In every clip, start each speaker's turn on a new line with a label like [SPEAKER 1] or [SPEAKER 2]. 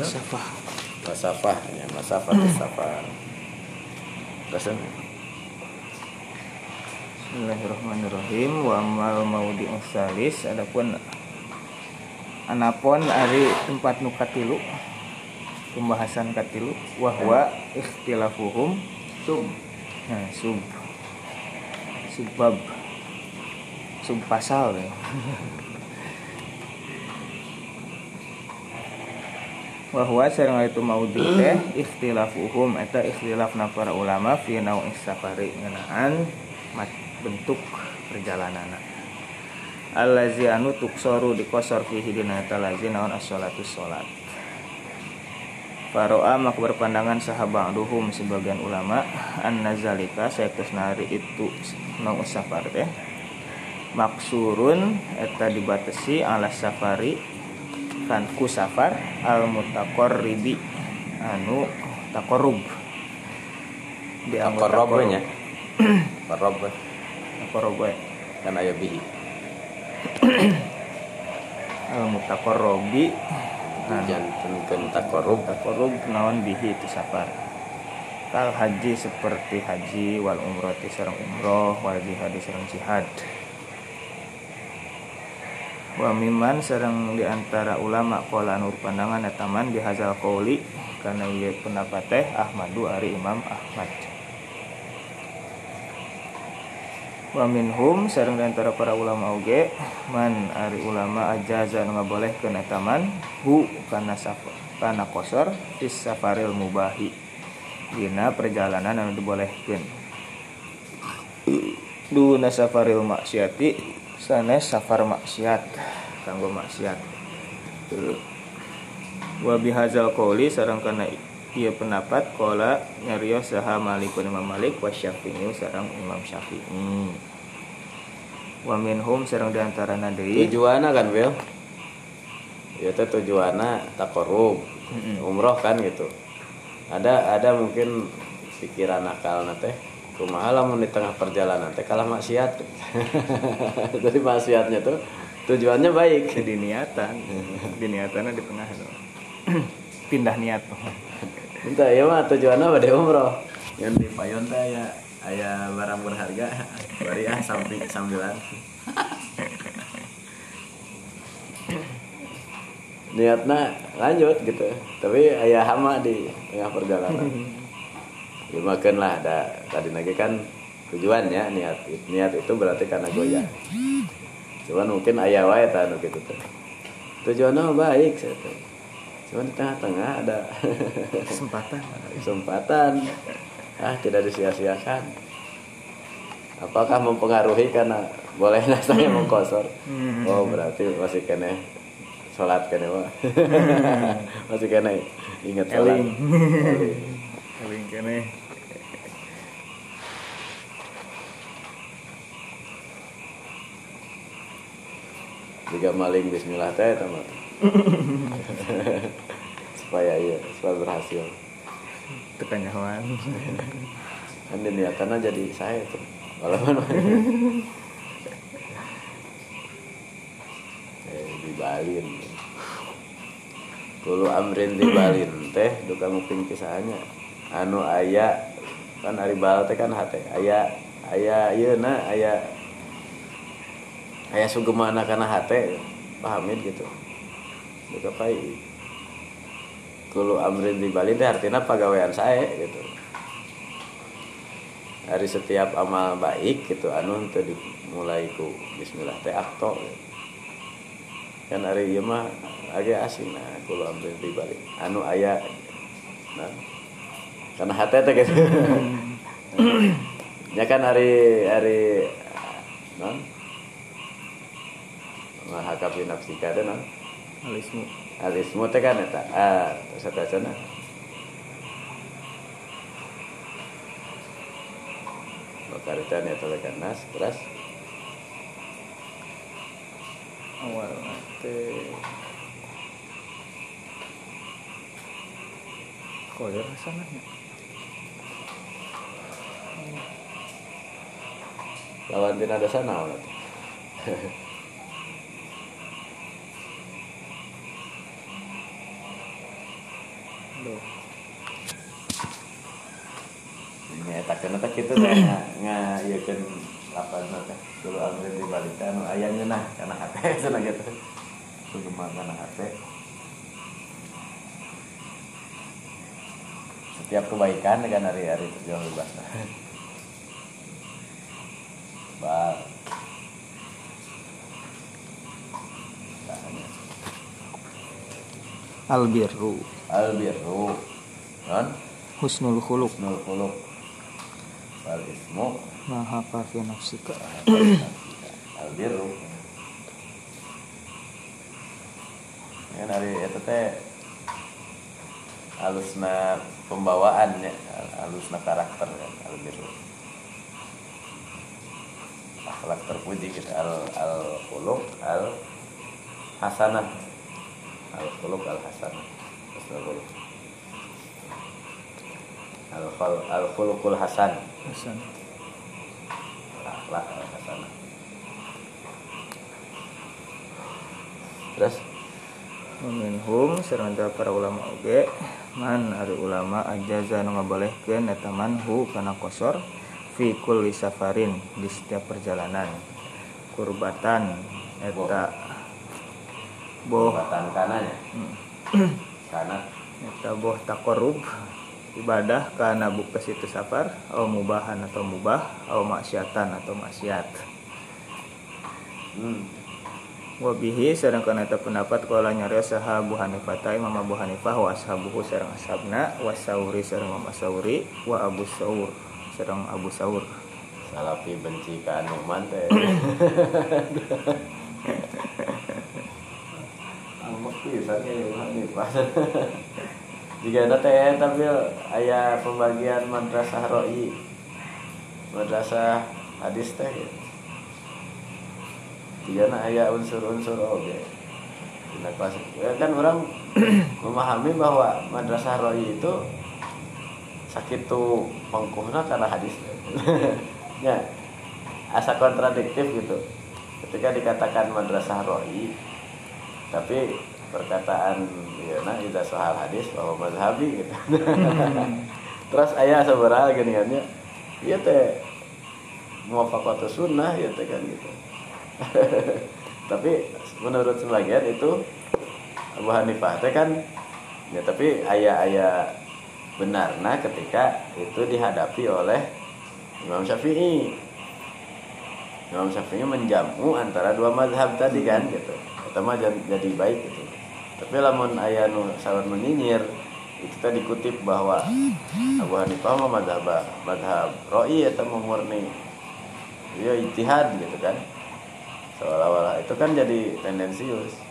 [SPEAKER 1] Safah.
[SPEAKER 2] Masafah ya masafah safar. Terus
[SPEAKER 1] Bismillahirrahmanirrahim. Wa amal maudi salis adapun anapun ari tempat nu katilu pembahasan katilu wahwa ikhtilafuhum sub nah, sub subbab. Sub pasal. ya. wahwa sareng itu maudi teh ikhtilafuhum eta ikhtilafna para ulama fi nau'is safari ngeunaan mat- bentuk perjalanan allazi anu tuksoru dikosor fihi dina eta lazi naon as-sholatu sholat Faro'a mak berpandangan sahabat duhum sebagian ulama an nazalika sayaktus nari itu nang safar teh maksurun eta dibatasi ala safari kan ku safar al mutaqarribi anu taqarrub dianggap
[SPEAKER 2] Taqarrub. Nya. Qarob
[SPEAKER 1] taqarrub we.
[SPEAKER 2] kan aya bihi.
[SPEAKER 1] al mutaqarribi
[SPEAKER 2] Jantunkeun taqarrub.
[SPEAKER 1] Taqarrub naon bihi itu safar? Kal haji seperti haji wal umroh sareng umroh wal jihad sareng jihad wa miman sareng di antara ulama qala nur pandangan etaman bihazal qauli kana ieu pendapat teh Ahmadu ari Imam Ahmad. Wa minhum sareng di antara para ulama oge man ari ulama ajaza nu ngabolehkeun eta man hu kana safar kana kosor fis safaril mubahi dina perjalanan anu dibolehkeun. Duna safaril maksiati sanes safar maksiat kanggo maksiat. Wa bihadzal qauli sareng kana ieu pendapat qala nyarios saha Malikun Imam Malik wa Syafi'i sareng Imam Syafi'i. Wa minhum sareng diantarana deui.
[SPEAKER 2] Tujuanna kan Wil? Ya teh tujuanna taqarrub.
[SPEAKER 1] Mm-mm.
[SPEAKER 2] umroh kan gitu. Ada ada mungkin pikiran akal teh kumaha lamun di tengah perjalanan? Teh kalah maksiat. Jadi maksiatnya tuh tujuannya baik.
[SPEAKER 1] Jadi niatan diniatannya di tengah tuh. pindah niat
[SPEAKER 2] Entah ya mah tujuannya pada umroh yang di payon teh aya aya barang berharga. Bari ah samping sambilan. Niatnya lanjut gitu. Tapi ayah hama di tengah perjalanan ya makan lah ada tadi lagi kan tujuannya niat niat itu berarti karena goyah. Cuman mungkin ayah wae tanu gitu tuh. Tujuannya baik saya tuh. Cuman di tengah-tengah ada
[SPEAKER 1] kesempatan.
[SPEAKER 2] kesempatan. Ah tidak disia-siakan. Apakah mempengaruhi karena boleh saya mengkosor oh berarti masih kena sholat kena mah masih kena ingat sholat.
[SPEAKER 1] Eling.
[SPEAKER 2] Eling.
[SPEAKER 1] Kene
[SPEAKER 2] juga maling Bismillah teh teman supaya iya supaya berhasil.
[SPEAKER 1] Tekan nyawan
[SPEAKER 2] kan niatannya jadi saya tuh walaupun eh, dibalin. Kulu amrin dibalin teh duka nguping kisahnya anu aya kan ari bal teh kan hate. Aya aya ieu na aya aya sugemana kana hate pahamin gitu. Duka pai. Kulu amrin dibalin teh artinya pagawean saya gitu. Hari setiap amal baik gitu anu teu dimulai ku bismillah teh akto. Kan hari ieu mah agak asing nah kulo ambil dibalik anu aya nah karena hati teh gitu. Ya kan hari hari non mahakapi nafsika teh non?
[SPEAKER 1] Alismu.
[SPEAKER 2] Alismu teh kan eta? Ah satacana Bakaritan ya telekan nas? Terus
[SPEAKER 1] awal teh koyor rasanya
[SPEAKER 2] lawan tina ada sana orang
[SPEAKER 1] Duh.
[SPEAKER 2] nyatakeun eta kitu teh nga nga ieukeun lapan teh dulu amrin dibalika anu aya ngeunah kana hate cenah gitu sugema kana hate setiap kebaikan dengan hari-hari terjual bebas Bal.
[SPEAKER 1] albirru
[SPEAKER 2] Albirru. Non?
[SPEAKER 1] husnul khuluq
[SPEAKER 2] Nul khuluq. Wal ismu.
[SPEAKER 1] maha fi nafsika
[SPEAKER 2] Albirru. Ya dari itu teh halusna pembawaan ya, halusna karakter kan albirru. Akhlak terpuji gitu al al khuluq al hasanah. Al khuluq al hasanah. Husnul khuluq. Al khul al khuluqul hasan.
[SPEAKER 1] Hasan.
[SPEAKER 2] Akhlak al hasanah. Terus
[SPEAKER 1] Minhum serta para ulama oge man ari ulama ajaza nu ngabolehkeun eta manhu kana kosor fi kulli safarin di setiap perjalanan kurbatan eta boh
[SPEAKER 2] Pembatan kananya. Kana
[SPEAKER 1] eta boh takorub ibadah kana buka situ safar au mubahan atau mubah au maksiatan atau maksiat
[SPEAKER 2] hmm.
[SPEAKER 1] Wabihi sedangkan eta pendapat kala nyarios saha Abu Hanifah ta Imam Abu Hanifah wa ashabuhu sareng ashabna wa Sauri sareng Imam Sauri wa Abu Saur sareng Abu Saur
[SPEAKER 2] Salafi benci ka man teh. Pisan ya ini pas. Jika ada teh tapi aya pembagian madrasah roi. Madrasah hadis teh. Jika aya unsur-unsur. Dina kelas ya kan orang memahami bahwa madrasah roi itu sakitu pangkuhna karena hadis ya asa kontradiktif gitu ketika dikatakan madrasah roi tapi perkataan ya nah itu soal hadis bahwa mazhabi gitu terus ayah seberapa gini kan ya iya teh muwafaqatu sunnah ya teh kan gitu tapi menurut sebagian itu Abu Hanifah teh kan ya tapi ayah-ayah benarna ketika itu dihadapi oleh Imam Syafi'i. Imam Syafi'i menjamu antara dua mazhab tadi kan gitu. Pertama jadi baik gitu. Tapi lamun aya nu sawan menyinyir itu tadi dikutip bahwa Abu Hanifah mah mazhab mazhab roi atau murni. Ya ijtihad gitu kan. Seolah-olah itu kan jadi tendensius.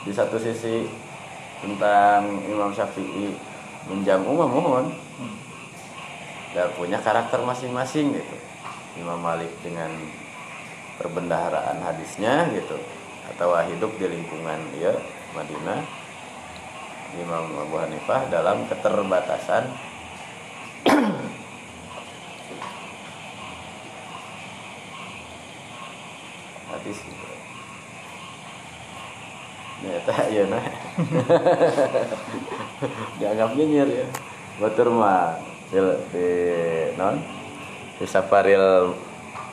[SPEAKER 2] di satu sisi tentang Imam Syafi'i menjamu mah mohon dan punya karakter masing-masing gitu Imam Malik dengan perbendaharaan hadisnya gitu atau hidup di lingkungan ya Madinah Imam Abu Hanifah dalam keterbatasan hadis gitu Ya, tak ya nah. Dianggap nyinyir ya. Batur mah di, di non di saparil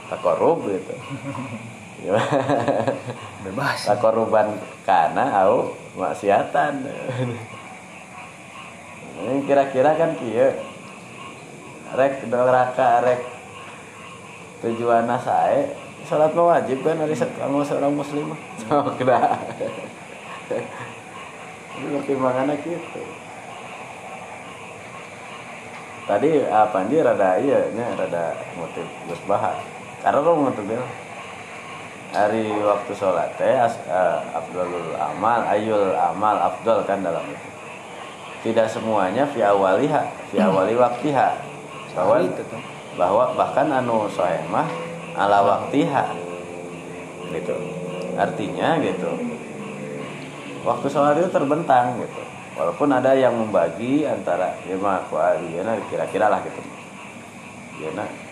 [SPEAKER 2] takorub gitu.
[SPEAKER 1] Bebas
[SPEAKER 2] Takoruban kana au maksiatan. Ini kira-kira kan kieu. Rek doraka rek tujuan sae salat wajib kan dari kamu seorang muslim mah. Oh, kena. Ini pertimbangannya gitu. Tadi apa dia rada iya nya rada motif bahas. Karena lo motif bil. Hari waktu sholat teh as- eh, afdalul amal, ayul amal afdal kan dalam itu. Tidak semuanya fi awaliha, fi awali waktiha. Bahwa, bahwa bahkan anu soeh mah ala waktiha. Gitu. Artinya gitu waktu sholat itu terbentang gitu walaupun ada yang membagi antara mah ya nah, kira-kira lah gitu ya nah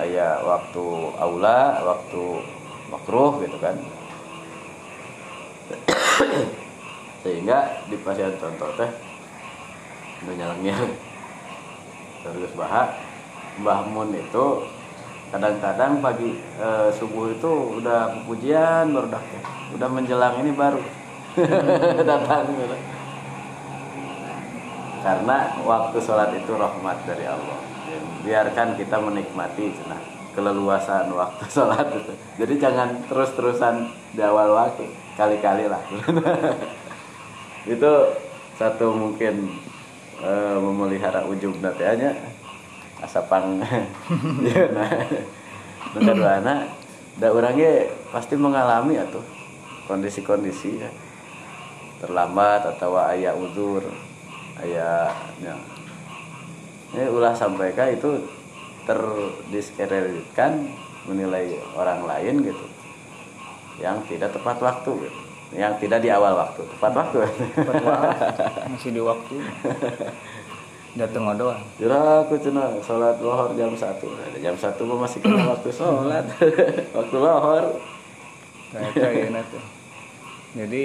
[SPEAKER 2] aya waktu aula waktu makruh gitu kan. Sehingga di pasien contoh teh menyalangnya terus bahak Mbah Mun itu kadang-kadang pagi eh, subuh itu udah pujian baru dah udah menjelang ini baru datang gitu. karena waktu sholat itu rahmat dari Allah biarkan kita menikmati cenah keleluasan waktu sholat itu jadi jangan terus-terusan di awal waktu kali-kali lah itu satu mungkin eh, memelihara ujung nantinya asapang ya nah nu kaduana da orangnya pasti mengalami atau kondisi-kondisi ya. terlambat atau ayah udur ayah ya. Ini ulah sampaikan itu terdiskreditkan menilai orang lain gitu. Yang tidak tepat waktu gitu. yang tidak di awal waktu. Tepat waktu.
[SPEAKER 1] Tepat waktu. masih di waktu. Datang doang.
[SPEAKER 2] Jura aku cina sholat lohor jam satu. Jam satu masih kena waktu sholat. Waktu lohor.
[SPEAKER 1] Nanti jadi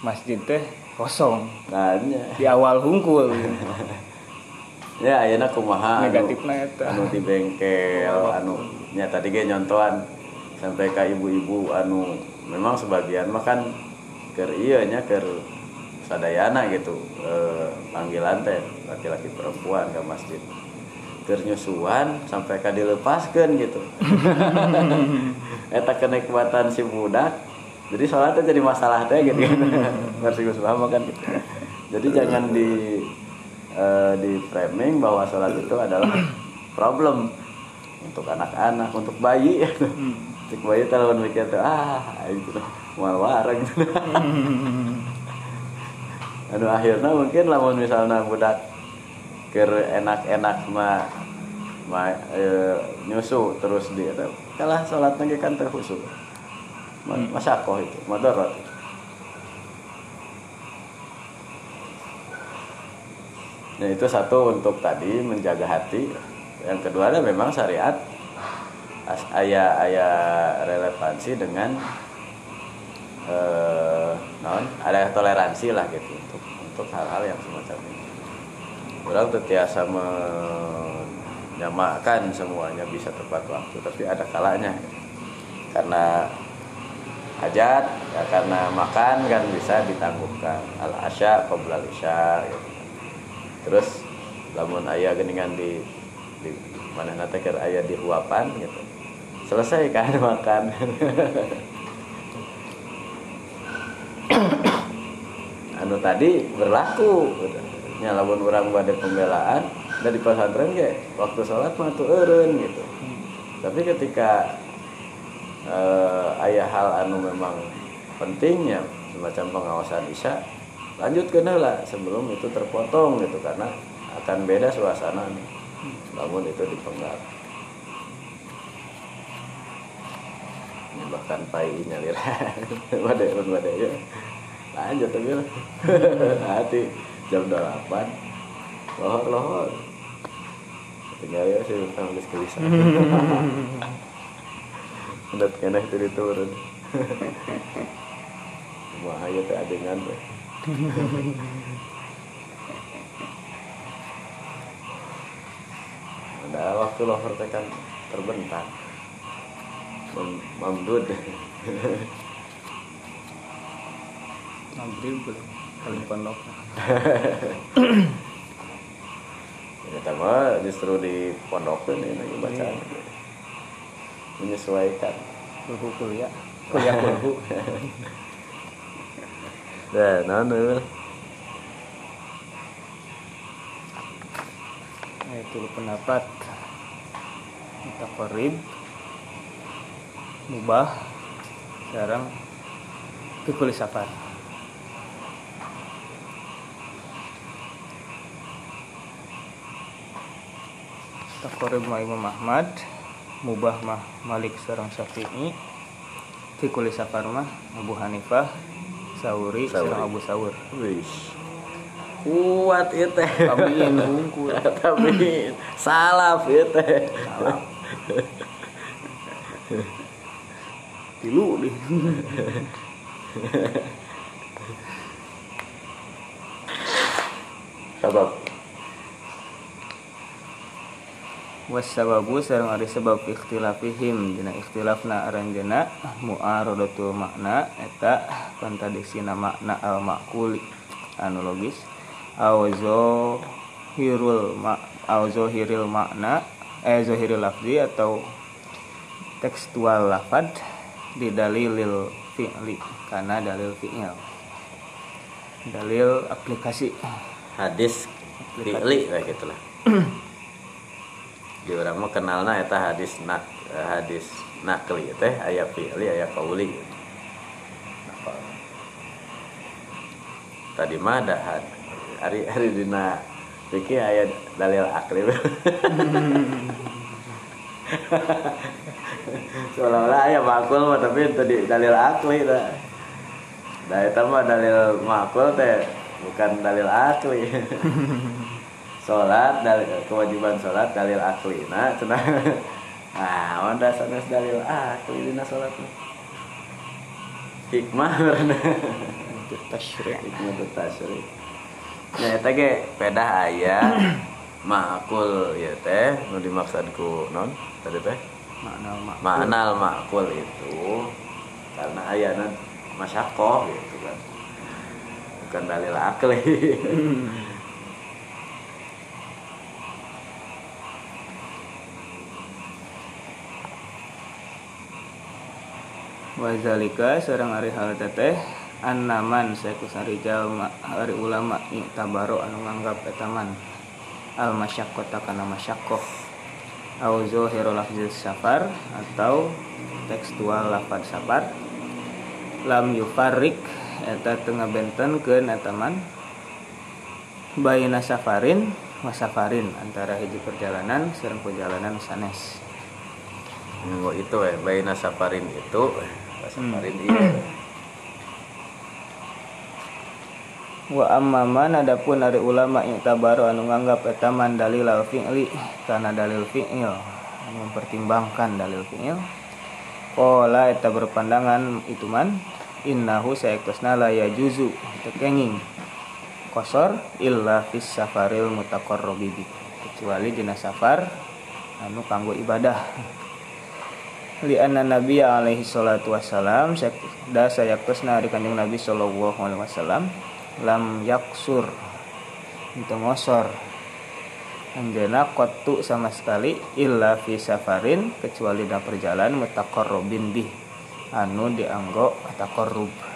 [SPEAKER 1] masjid teh kosong.
[SPEAKER 2] Tanya.
[SPEAKER 1] di awal hungkul
[SPEAKER 2] ya ayeuna kumaha anu,
[SPEAKER 1] negatifnya eta.
[SPEAKER 2] anu di bengkel anu nya tadi ge nyontohan sampai ke ibu-ibu anu memang sebagian mah kan keur ieu nya keur sadayana gitu eh, panggilan teh laki-laki perempuan ke masjid. Keur nyusuan sampai ka dilepaskeun gitu. Eta kenikmatan si budak jadi sholatnya jadi masalah teh gitu. Gus Muhammad kan gitu. Jadi jangan di eh, di framing bahwa sholat itu adalah problem. Untuk anak-anak untuk bayi. Untuk bayi kalau mikir tuh ah itu mal wareng gitu. Anu akhirnya mungkin lamun misalnya budak ker enak-enak mah ma, e, nyusu terus di eta kalah lagi kan teh khusyuk Ma- masakoh itu Nah itu satu untuk tadi menjaga hati. Yang kedua adalah memang syariat ayah ayah relevansi dengan eh non ada toleransi lah gitu untuk untuk hal-hal yang semacam ini. Orang terbiasa menyamakan semuanya bisa tepat waktu, tapi ada kalanya karena hajat ya karena makan kan bisa ditangguhkan al asya isya gitu. Terus lamun ayah geningan di di mana nanti keur ayah di uapan gitu. Selesai kan makan. Anu tadi berlaku gitu. lamun orang pada pembelaan dari pesantren ge waktu sholat mah tuh eureun gitu. Tapi ketika eh, ayah hal anu memang pentingnya semacam pengawasan isya lanjut ke lah sebelum itu terpotong gitu karena akan beda suasana namun itu dipenggal ini bahkan pai nyalir. Wadai pun wadai ya. Lanjut tapi lah hati jam 8 lohor lohor tinggal ya sih tentang gelisah udah kena itu diturun. Teh adengan teh ada waktu lohor teh kan terbentak. Mem mamdud.
[SPEAKER 1] Maghrib belum kalau pondok
[SPEAKER 2] kita mah justru di pondok ini lagi bacaan menyesuaikan.
[SPEAKER 1] Kulhu kuliah kuliah kulhu
[SPEAKER 2] Non, non.
[SPEAKER 1] Nah, itu pendapat. Mutakorib Mubah. Sekarang Fikul Safar. Mutakorib mah Imam Ahmad. Mubah mah Malik Serang Syafi'i. Fikul Safar mah Abu Hanifah Sauri,
[SPEAKER 2] Sauri.
[SPEAKER 1] Abu Saur.
[SPEAKER 2] wish Kuat itu.
[SPEAKER 1] Tapi nunggu.
[SPEAKER 2] Tapi salah Salaf ya
[SPEAKER 1] Tilu deh.
[SPEAKER 2] Sabab.
[SPEAKER 1] Wasababu sareng ari sebab ikhtilafihim. Dina ikhtilafna aranjeuna mu'aradatul makna eta kontradiksi makna al maquli anu logis auzo hirul ma auzo hiril makna eh zahiril lafzi atau tekstual lafad di dalilil fi'li karena dalil fi'il. Dalil aplikasi.
[SPEAKER 2] Hadis fi'li kayak gitulah di orang mah kenalna eta hadis nak hadis nakli teh aya fi'li aya qauli tadi mah ada hari hari dina fikih aya dalil akli. Seolah-olah aya makul mah tapi tadi dalil akli dah Nah, itu mah dalil makul teh bukan dalil akli. sholat dalil kewajiban sholat dalil akli. Nah cenah nah sanes dalil akli dina sholat. Hikmah karena
[SPEAKER 1] tasyri'
[SPEAKER 2] hikmah tasyri. Nah eta ge pedah aya. Makul ya teh nu dimaksudku non? Tadi teh?
[SPEAKER 1] Makna makna
[SPEAKER 2] maknal makul itu karena ayana masyakoh gitu kan. Bukan dalil akli
[SPEAKER 1] wazalika sareng ari hal teteh annaman saekus arijal ari ulama tabaro anu nganggap eta man al masyaqqata kana masyakkoh au zahirul lafzil safar atau tekstual lafad safar. Lam yufarrik eta teu ngabentenkeun eta man. Baina safarin wa safarin antara hiji perjalanan sareng perjalanan sanes.
[SPEAKER 2] Oh itu ya, baina safarin itu safarin iya.
[SPEAKER 1] wa ammaman adapun dari ulama yang tabaru anu nganggap eta man dalil al fi'li karena dalil fi'il mempertimbangkan dalil fi'il Qala eta berpandangan itu man innahu saektosna la yajuzu tekenging kosor illa fis safaril mutaqarrabi bi kecuali dina safar anu kanggo ibadah li anna nabi alaihi salatu wassalam da sayaktosna ari kanjeng nabi sallallahu alaihi wasallam lam yaksur. Itu ngosor. Anjana kotu sama sekali illa fi safarin kecuali dalam perjalanan mutaqarrabin bih. Anu dianggo taqarrub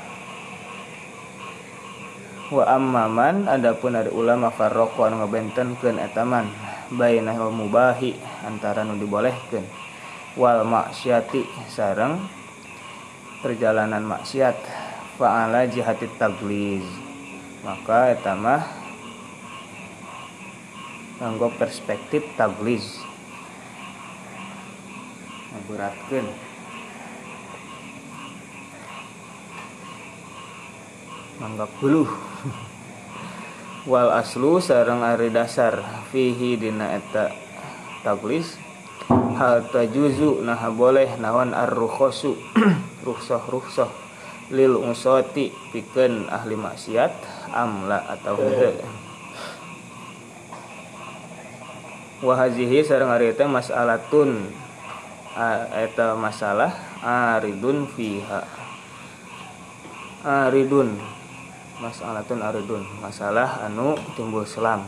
[SPEAKER 1] wa ammaman adapun ada ulama farraqu anu ngabentenkeun eta man bainal mubahi antara nu dibolehkeun wal maksiati sareng perjalanan maksiat fa'ala jihatit tagliz. Maka eta mah nganggo perspektif tagliz. Ngaberatkeun. Manggap dulu wal aslu sareng ari dasar. Fihi dina eta tagliz hal tajuzu nah boleh nawan ar-rukhasu rukhsah rukhsah lil usati pikeun ahli maksiat amla atau henteu wa hazihi sareng ari teh mas'alatun eta masalah aridun fiha. Aridun masalatun aridun masalah anu timbul selam.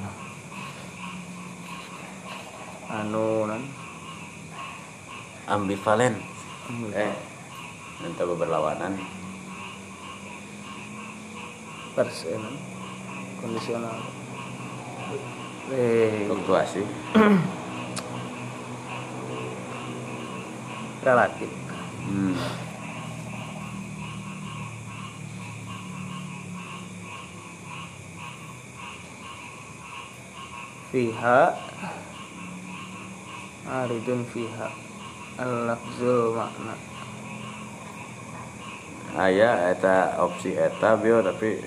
[SPEAKER 1] Anu non
[SPEAKER 2] ambivalen eh nanti berlawanan
[SPEAKER 1] persen kondisional. Eh
[SPEAKER 2] fluktuasi.
[SPEAKER 1] Relatif.
[SPEAKER 2] Hmm.
[SPEAKER 1] fiha aridun fiha al-lafzul makna.
[SPEAKER 2] Aya eta opsi eta bio tapi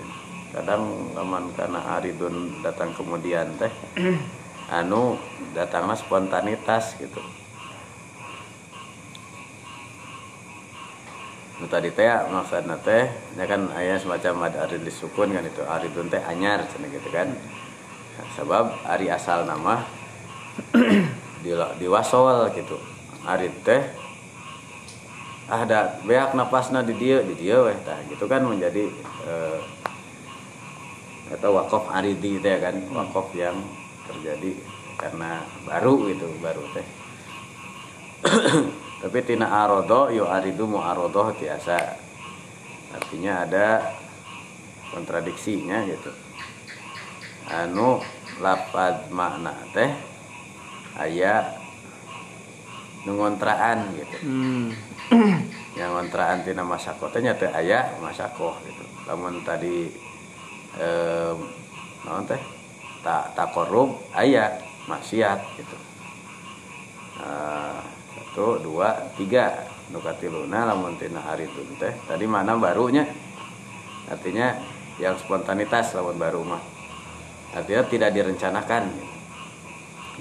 [SPEAKER 2] kadang laman karena aridun datang kemudian teh anu datangnya spontanitas gitu. Nu tadi teh maksudnya teh ya kan ayah semacam ada arid disukun kan itu aridun teh anyar cina gitu kan. Sebab ari asal nama di diwasol gitu ari teh ada beak napasna di dia di dia weh tah. Gitu kan menjadi eh, atau wakof aridi teh kan wakof yang terjadi karena baru gitu baru teh. Tapi tina arodo yo aridu mu arodo biasa artinya ada kontradiksinya gitu. Anu lapad makna teh ayat ngontraan gitu.
[SPEAKER 1] Hmm.
[SPEAKER 2] yang ngontraan tina masako teh nya teh aya masako gitu. Lamun tadi eh naon teh? Tak tak korup aya maksiat gitu. Nah, satu dua tiga nukatiluna lamun tina hari itu teh. Tadi mana barunya? Artinya yang spontanitas lawan baru mah. Artinya tidak direncanakan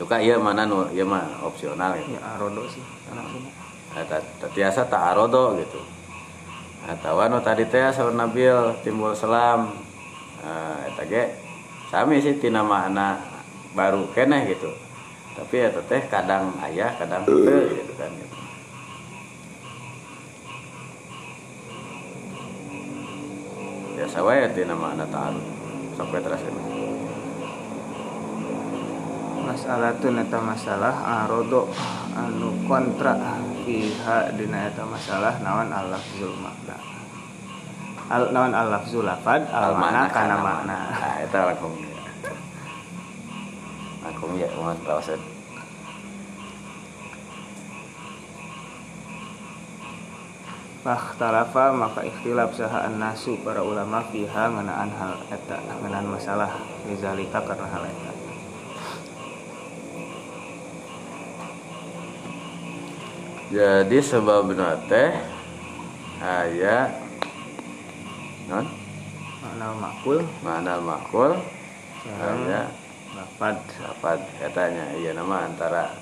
[SPEAKER 2] duka iya mana nu iya mah opsional gitu
[SPEAKER 1] Ya arodo sih. Anak sini.
[SPEAKER 2] Nah, tiasa tak arodo gitu atau nu tadi teh saur nabil timbul selam nah, eta ge sami sih tina makna baru keneh gitu tapi eta teh kadang ayah kadang teu gitu kan gitu. biasa wae tina makna ta'arud sampai terus
[SPEAKER 1] tuh neta masalah arodo anu kontra fiha dina eta masalah nawan al lafzul makna. Al nawan al lafzul lafad al makna kana makna.
[SPEAKER 2] eta langsung langsung ya mohon kawasan
[SPEAKER 1] Fakhtalafa maka ikhtilaf saha nasu para ulama fiha ngenaan hal eta ngenaan masalah rizalika karena hal eta.
[SPEAKER 2] Jadi sebabna teh aya non?
[SPEAKER 1] Makna makul.
[SPEAKER 2] Mana makul aya
[SPEAKER 1] lafad
[SPEAKER 2] dapat. katanya. Iya nama antara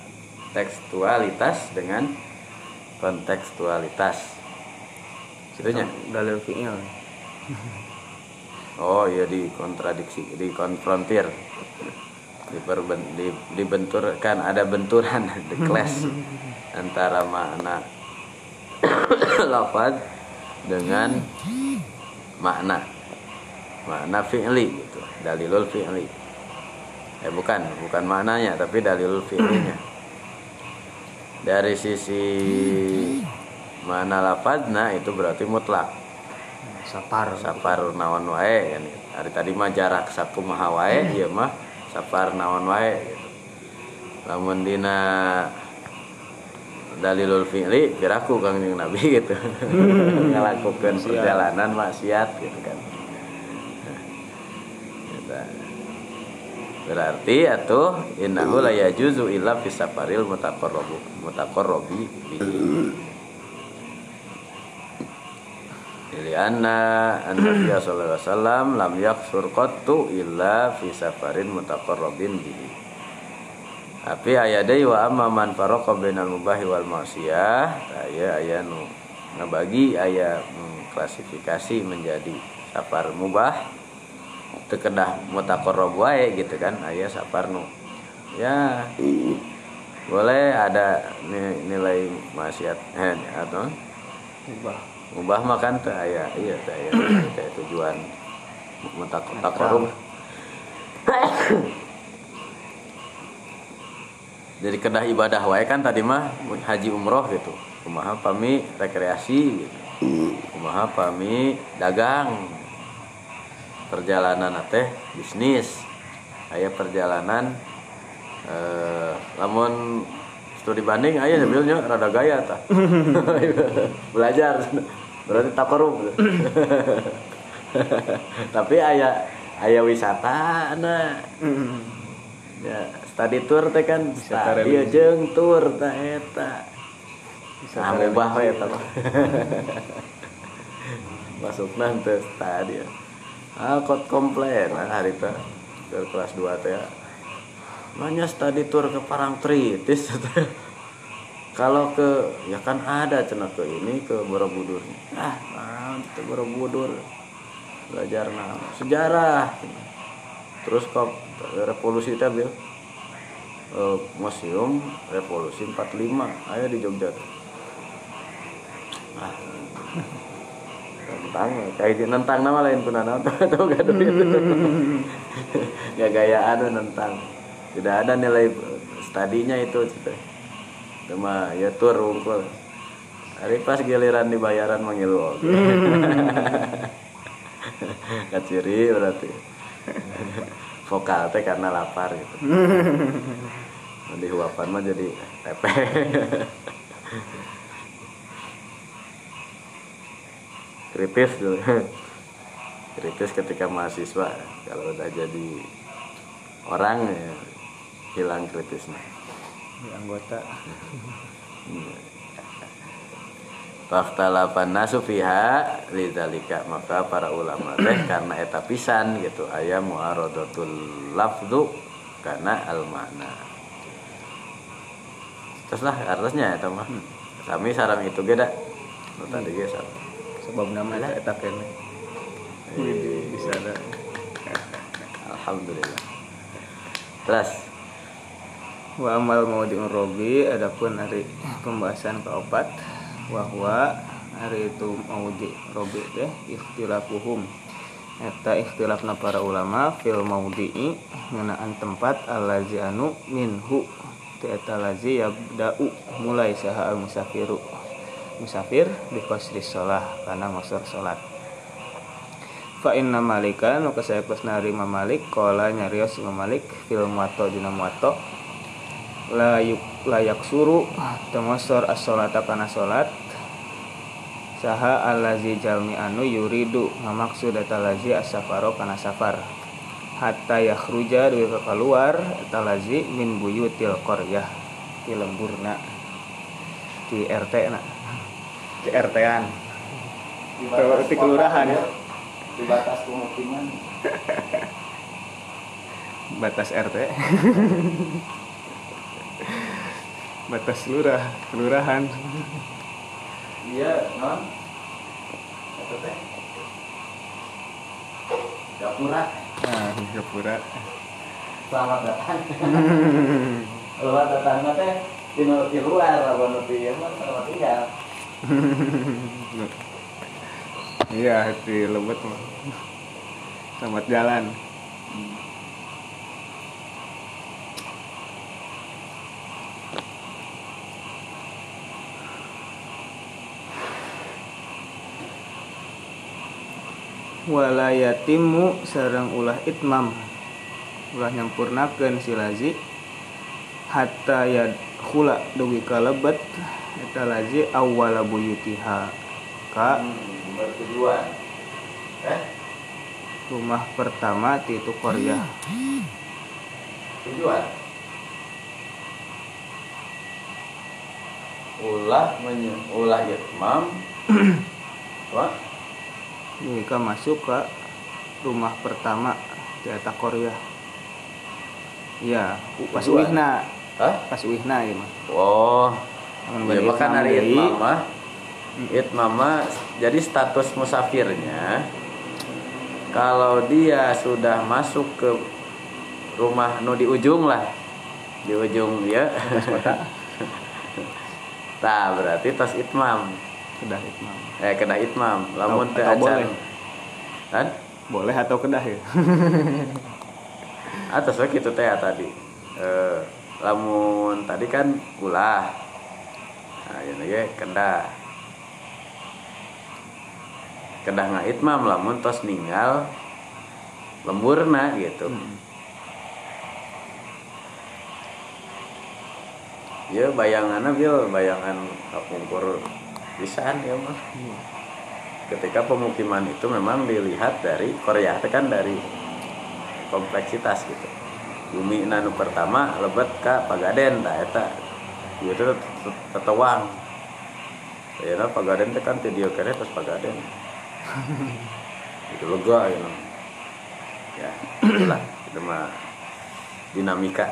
[SPEAKER 2] tekstualitas dengan kontekstualitas. Itunya.
[SPEAKER 1] dalil fi'il.
[SPEAKER 2] Oh iya dikontradiksi, dikonfrontir, Diperben, di, dibenturkan ada benturan, the clash antara makna lafaz dengan makna makna fi'li gitu, dalilul fi'li. Eh bukan, bukan maknanya tapi dalilul fi'linya. Dari sisi makna lafadzna itu berarti mutlak
[SPEAKER 1] Sapar.
[SPEAKER 2] sapar naon wae yani. Hari tadi mah jarak sakumaha wae ieu mah sapar naon wae gitu. Lamun dina dalilul fi'li piraku Kangjeng Nabi gitu. Ngalakukeun perjalanan maksiat gitu kan. Berarti atuh innahu la yajuzu illa fi safaril mutaqarrabu mutaqarrabi. Jadi anna an-nabiy sallallahu alaihi wasallam lam yaksur qattu illa fi safarin mutaqarrabin bihi. Tapi aya deui wa amma man faraqa bainal mubahi wal ma'siyah, aya aya nu ngabagi aya klasifikasi menjadi safar mubah. Teu kedah mutaqarrab wae gitu kan aya safar nu. Ya boleh ada ni- nilai maksiat eh, atau
[SPEAKER 1] Ubah.
[SPEAKER 2] Ubah makan teh aya iya teh aya tujuan mutak Jadi kedah ibadah wae kan tadi mah haji umroh gitu. Kumaha pami rekreasi gitu. Kumaha pami dagang. Perjalanan teh bisnis. Aya perjalanan eh lamun studi banding aya sambilnya rada gaya tah. Belajar berarti takorum. Tapi aya aya wisata nah ya study tour teh kan?
[SPEAKER 1] Religi.
[SPEAKER 2] jeung tour tah eta.
[SPEAKER 1] Bisa
[SPEAKER 2] nah mubah we eta mah. Masukna teh study ah kot komplain nah, hari teh ke kelas 2 teh. Nanya study tour ke Parangtritis kalau ke ya kan ada cenah ke ini ke Borobudur. Ah nah, ke Borobudur? Belajar nah, sejarah. Terus kok revolusi teh bil Eh, museum revolusi 45 ayo di Jogja. Ah nentang kayak di nentang nama lain pun ada atau gak ada. Itu gak gaya anu nentang. Tidak ada nilai studinya itu gitu. cuma ya tur rungkul hari pas giliran dibayaran manggil kaciri berarti. Vokal teh karena lapar gitu di huapan mah jadi tepe. Kritis dulu. Kritis ketika mahasiswa kalau udah jadi orang ya hilang kritisnya.
[SPEAKER 1] Di anggota.
[SPEAKER 2] Faktalapan nasu fiha lidzalika maka para ulama teh karena eta pisan gitu. Aya muaradatul lafdu karena al makna. Terus lah artinya eta mah. Kami sarang itu ge da. Nu tadi ge sareng.
[SPEAKER 1] sebab nama eta eta kene bisa ada
[SPEAKER 2] Alhamdulillah. Terus?
[SPEAKER 1] Wa amal maudiun robi adapun hari pembahasan keopat bahwa hari itu maudi robi teh ikhtilafuhum. Eta ikhtilafna para ulama fil maudi'i ngeunaan tempat allazi anu minhu ti eta lazi yabda'u mulai saha musafiru musafir bi qasri shalah kana ngosor salat fa inna malikan maka saya pas nari mamalik qala nyarios Imam Malik fil muwatta dina muwatta la yuk layak suru temosor as-sholata kana salat saha allazi jalmi anu yuridu ngamaksud eta lazi as-safaro kana safar hatta yakhruja duwe keluar eta lazi min buyutil qaryah. Ti lemburna di RT na di RT-an Di kelurahan.
[SPEAKER 2] di batas pemukiman.
[SPEAKER 1] Batas RT batas lurah kelurahan.
[SPEAKER 2] Iya non. Eta teh
[SPEAKER 1] nah gapura
[SPEAKER 2] selamat datang. Selamat datang. Teh di luar di ieu mah selamat tinggal
[SPEAKER 1] iya. Di lebet mah selamat jalan wala yatimu sareng ulah itmam. Ulah nyampurnakeun si lazi. Hatta yadkhula dugi kalebet. Eta lazi awwala buyutiha. Ka?
[SPEAKER 2] Hmm, eh?
[SPEAKER 1] Rumah pertama ti itu Korea
[SPEAKER 2] tujuan ulah menye ulah itmam apa
[SPEAKER 1] Jika masuk ke rumah pertama di eta Korea. Iya, pas
[SPEAKER 2] Tujuan.
[SPEAKER 1] uihna,
[SPEAKER 2] Hah?
[SPEAKER 1] pas uihna ya mah.
[SPEAKER 2] oh ya bahkan hari
[SPEAKER 1] deui,
[SPEAKER 2] itmam mah itmam mah jadi status musafirnya kalau dia sudah masuk ke rumah nu di ujung lah. Di ujung ya. Nah, berarti tos itmam.
[SPEAKER 1] Kedah itmam.
[SPEAKER 2] Eh kena itmam. Lamun teu
[SPEAKER 1] atau
[SPEAKER 2] acan.
[SPEAKER 1] boleh.
[SPEAKER 2] Kan?
[SPEAKER 1] Boleh atau kedah ya?
[SPEAKER 2] Atas we kitu teh tadi. Eh lamun tadi kan ulah. Nah, ini ge kendah. Kedah ngaitmam lamun tos ninggal lemburna gitu.
[SPEAKER 1] Hmm.
[SPEAKER 2] Ya bayanganna bil bayangan kapungkur pisan ya mah. Ketika pemukiman itu memang dilihat dari Korea itu kan dari kompleksitas gitu. Bumi nanu pertama lebet ka Pagaden tah eta. Teh tet- tetewang. Ya Pagaden teh kan dieu kene terus Pagaden. itu lega ya. Ya, itulah itu mah dinamika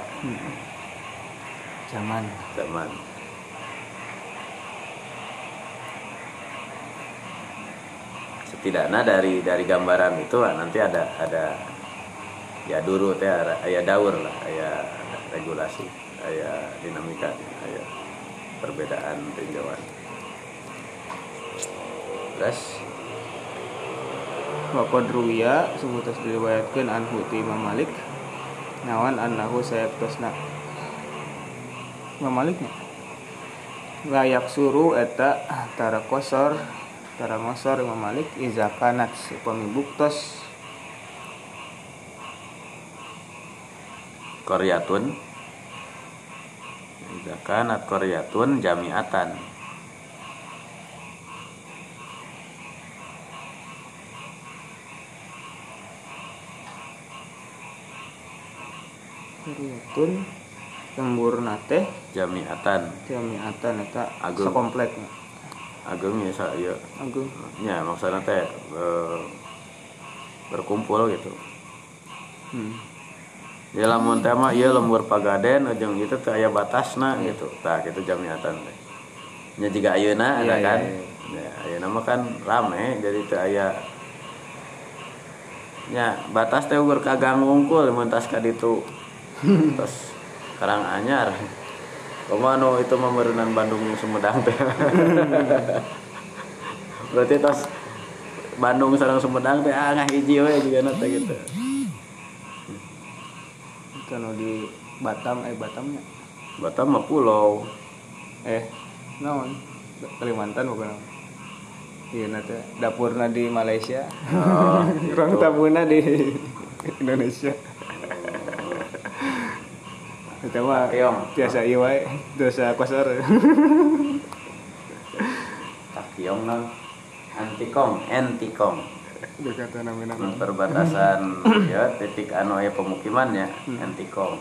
[SPEAKER 1] Zaman.
[SPEAKER 2] zaman setidaknya dari dari gambaran itu lah, nanti ada ada ya dulu teh ara- aya daur lah aya regulasi aya dinamika aya perbedaan tinjauan. Terus
[SPEAKER 1] wa qad ruwiya sebutas diriwayatkeun anhu ti Imam Malik. Nawan annahu sayaktasna Imam Malik nya layak suruh eta tara kosor tara ngosor Imam Malik iza kanat supami buktos.
[SPEAKER 2] Koryatun Iza kanat koryatun jamiatan.
[SPEAKER 1] Riyatun lembur teh.
[SPEAKER 2] Jamiatan.
[SPEAKER 1] Jamiatan eta
[SPEAKER 2] Agung.
[SPEAKER 1] sakomplek
[SPEAKER 2] agung ya saya
[SPEAKER 1] agung.
[SPEAKER 2] Ya maksudnya teh eh, berkumpul gitu.
[SPEAKER 1] Hmm.
[SPEAKER 2] ya lamun mah ieu lembur pagaden ujung itu teh aya batasna gitu. Tah gitu jamiatan teh. Nya jiga ayeuna
[SPEAKER 1] Iya,
[SPEAKER 2] ada kan?
[SPEAKER 1] iya,
[SPEAKER 2] ya ayeuna mah kan rame jadi teh aya. Nya batas teh ukur kagang wungkul mun tas ka ditu terus karang anyar Komano itu memerunan Bandung Sumedang teh. Berarti tas Bandung sareng Sumedang teh ah hiji we juga nanti gitu.
[SPEAKER 1] kalau di Batam eh Batamnya
[SPEAKER 2] Batam mah pulau.
[SPEAKER 1] eh naon Kalimantan bukan iya nanti dapurna di Malaysia
[SPEAKER 2] Oh, gitu.
[SPEAKER 1] tabuna di Indonesia itu mah biasa iya wae dosa kosor
[SPEAKER 2] Takyong nang. Antikong, antikong.
[SPEAKER 1] berkata namanya.
[SPEAKER 2] Mun perbatasan ya titik anu aya pemukimannya antikong.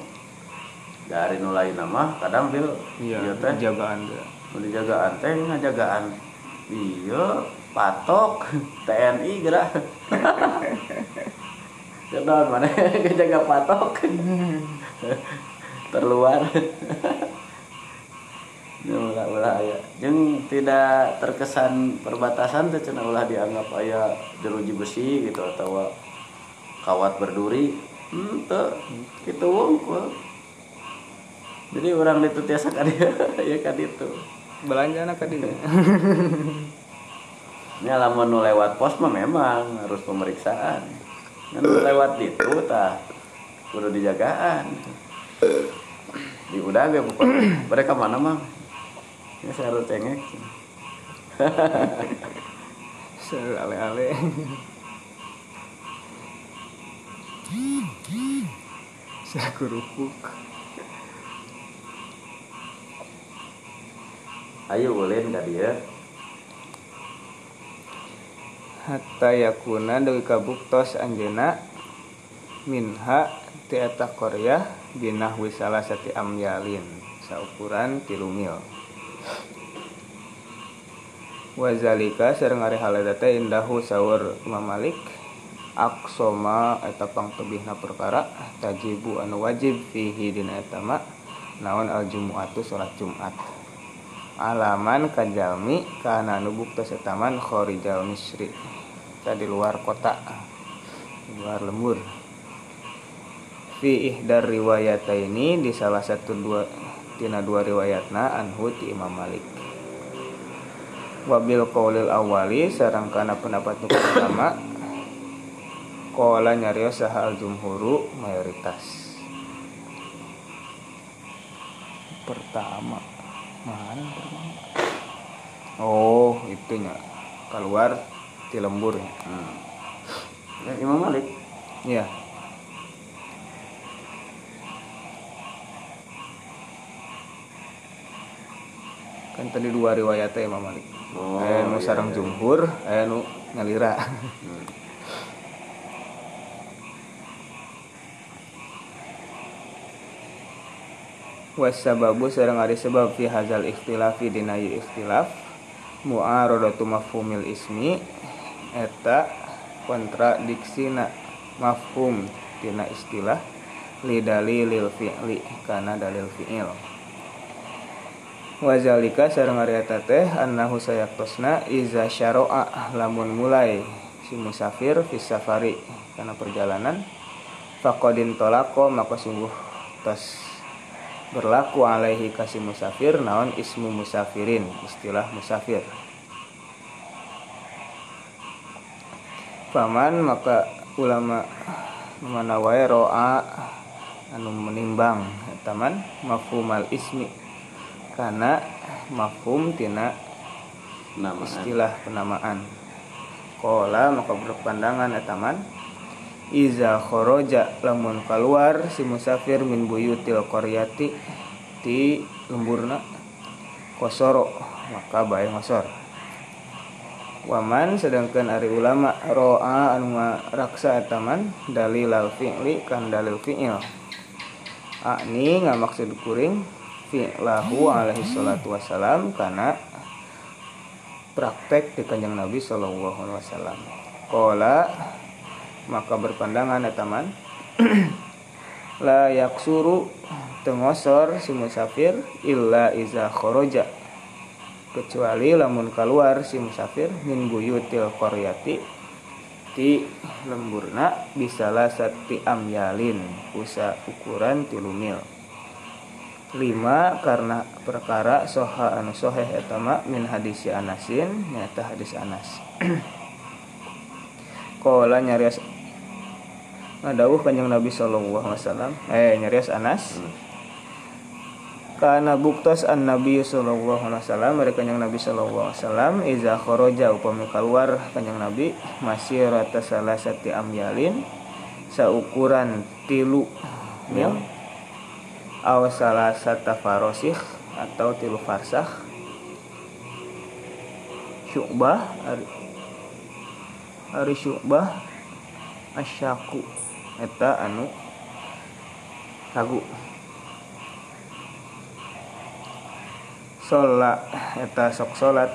[SPEAKER 2] Dari nulai nama kadang bil
[SPEAKER 1] iya
[SPEAKER 2] ieu teh.
[SPEAKER 1] jagaan tuh
[SPEAKER 2] Nu dijagaan teh ngajagaan. Iya patok TNI gerak. Kedon mana? Kejaga patok terluar. Ya, ulah ulah aya jeung tidak terkesan perbatasan teh cenah ulah dianggap aya jeruji besi gitu atau kawat berduri. Henteu kitu wungkul jadi orang itu tiasa kan ya kan itu
[SPEAKER 1] belanja anak tadi
[SPEAKER 2] ini lamun nu lewat pos mah memang harus pemeriksaan. Kan nu lewat itu tah kudu dijagaan di udah ge mereka mana mang? Ya saya harus cengek.
[SPEAKER 1] Ale-ale saya kerupuk
[SPEAKER 2] ayo ulin ka dia.
[SPEAKER 1] Hatta yakuna deui kabuktos anjeuna minha ti eta qaryah binahwi salasati amyalin. Saukuran tilu mil wazalika sareng ari halada teh indahu saur Imam Malik aksoma eta pangtebihna perkara tajibu anu wajib fihi dina eta ma naon al jumuatu salat Jumat. Alaman kajalmi kana anu buktos eta man khorijal misri tadi luar kota luar lembur fi ihdar riwayataini di salah satu dua tina dua riwayatna anhu ti Imam Malik. Wabil qaulil awali sareng kana pendapat nu pertama qala nyarios saha al jumhuru mayoritas. Pertama. Mana pertama? Oh itunya. Keluar di lembur
[SPEAKER 2] hmm. ya, Imam Malik.
[SPEAKER 1] Iya. Kan tadi dua riwayatnya Imam Malik.
[SPEAKER 2] Oh,
[SPEAKER 1] aya nu
[SPEAKER 2] iya,
[SPEAKER 1] sareng
[SPEAKER 2] iya.
[SPEAKER 1] jumhur, aya nu ngalira.
[SPEAKER 2] Hmm.
[SPEAKER 1] Wasababu sareng ari sebab fi hazal ikhtilafi dina ieu ikhtilaf mu'aradatu mafhumil ismi eta kontradiksina mafhum dina istilah li dalilil fi'li kana dalil fi'il wazalika sareng ari eta teh annahu sayaktosna iza syara'a lamun mulai si musafir fi safari kana perjalanan. Faqadin tolako maka sungguh tas berlaku alaihi kasih musafir naon ismu musafirin istilah musafir. Paman maka ulama mana wae roa anu menimbang taman mafhumal ismi karena mafhum tina
[SPEAKER 2] nama
[SPEAKER 1] istilah penamaan. Kola maka berpandangan taman. Iza khoroja lamun keluar si musafir min buyutil koryati di lemburna kosoro maka baik ngosor. Waman sedangkan ari ulama roa anu raksa etaman dalil al fi'li kan dalil fi'il. Akni nggak maksud kuring fi'lahu alaihi salatu wassalam karena praktek di kanjeng Nabi Shallallahu Alaihi Wasallam. Kola maka berpandangan etaman la yaksuru tengosor si musafir illa iza khoroja. Kecuali lamun keluar si musafir min buyutil koryati ti lemburna bisalah sati amyalin usa ukuran tilu mil lima karena perkara soha anu soheh etama min hadisi anasin nyata hadis anas. Kola nyarias ngadawuh kanjeng nabi sallallahu wasallam. Eh nyarias anas. Karena buktos an Nabi sallallahu alaihi wasallam mereka kanjeng Nabi sallallahu alaihi wasallam iza kharaja upami keluar kanjeng Nabi masih rata salah sati amyalin saukuran tilu mil aw salah sata farosih atau tilu farsah. Syu'bah ari, ari asyaku. Eta anu lagu sholat eta sok sholat.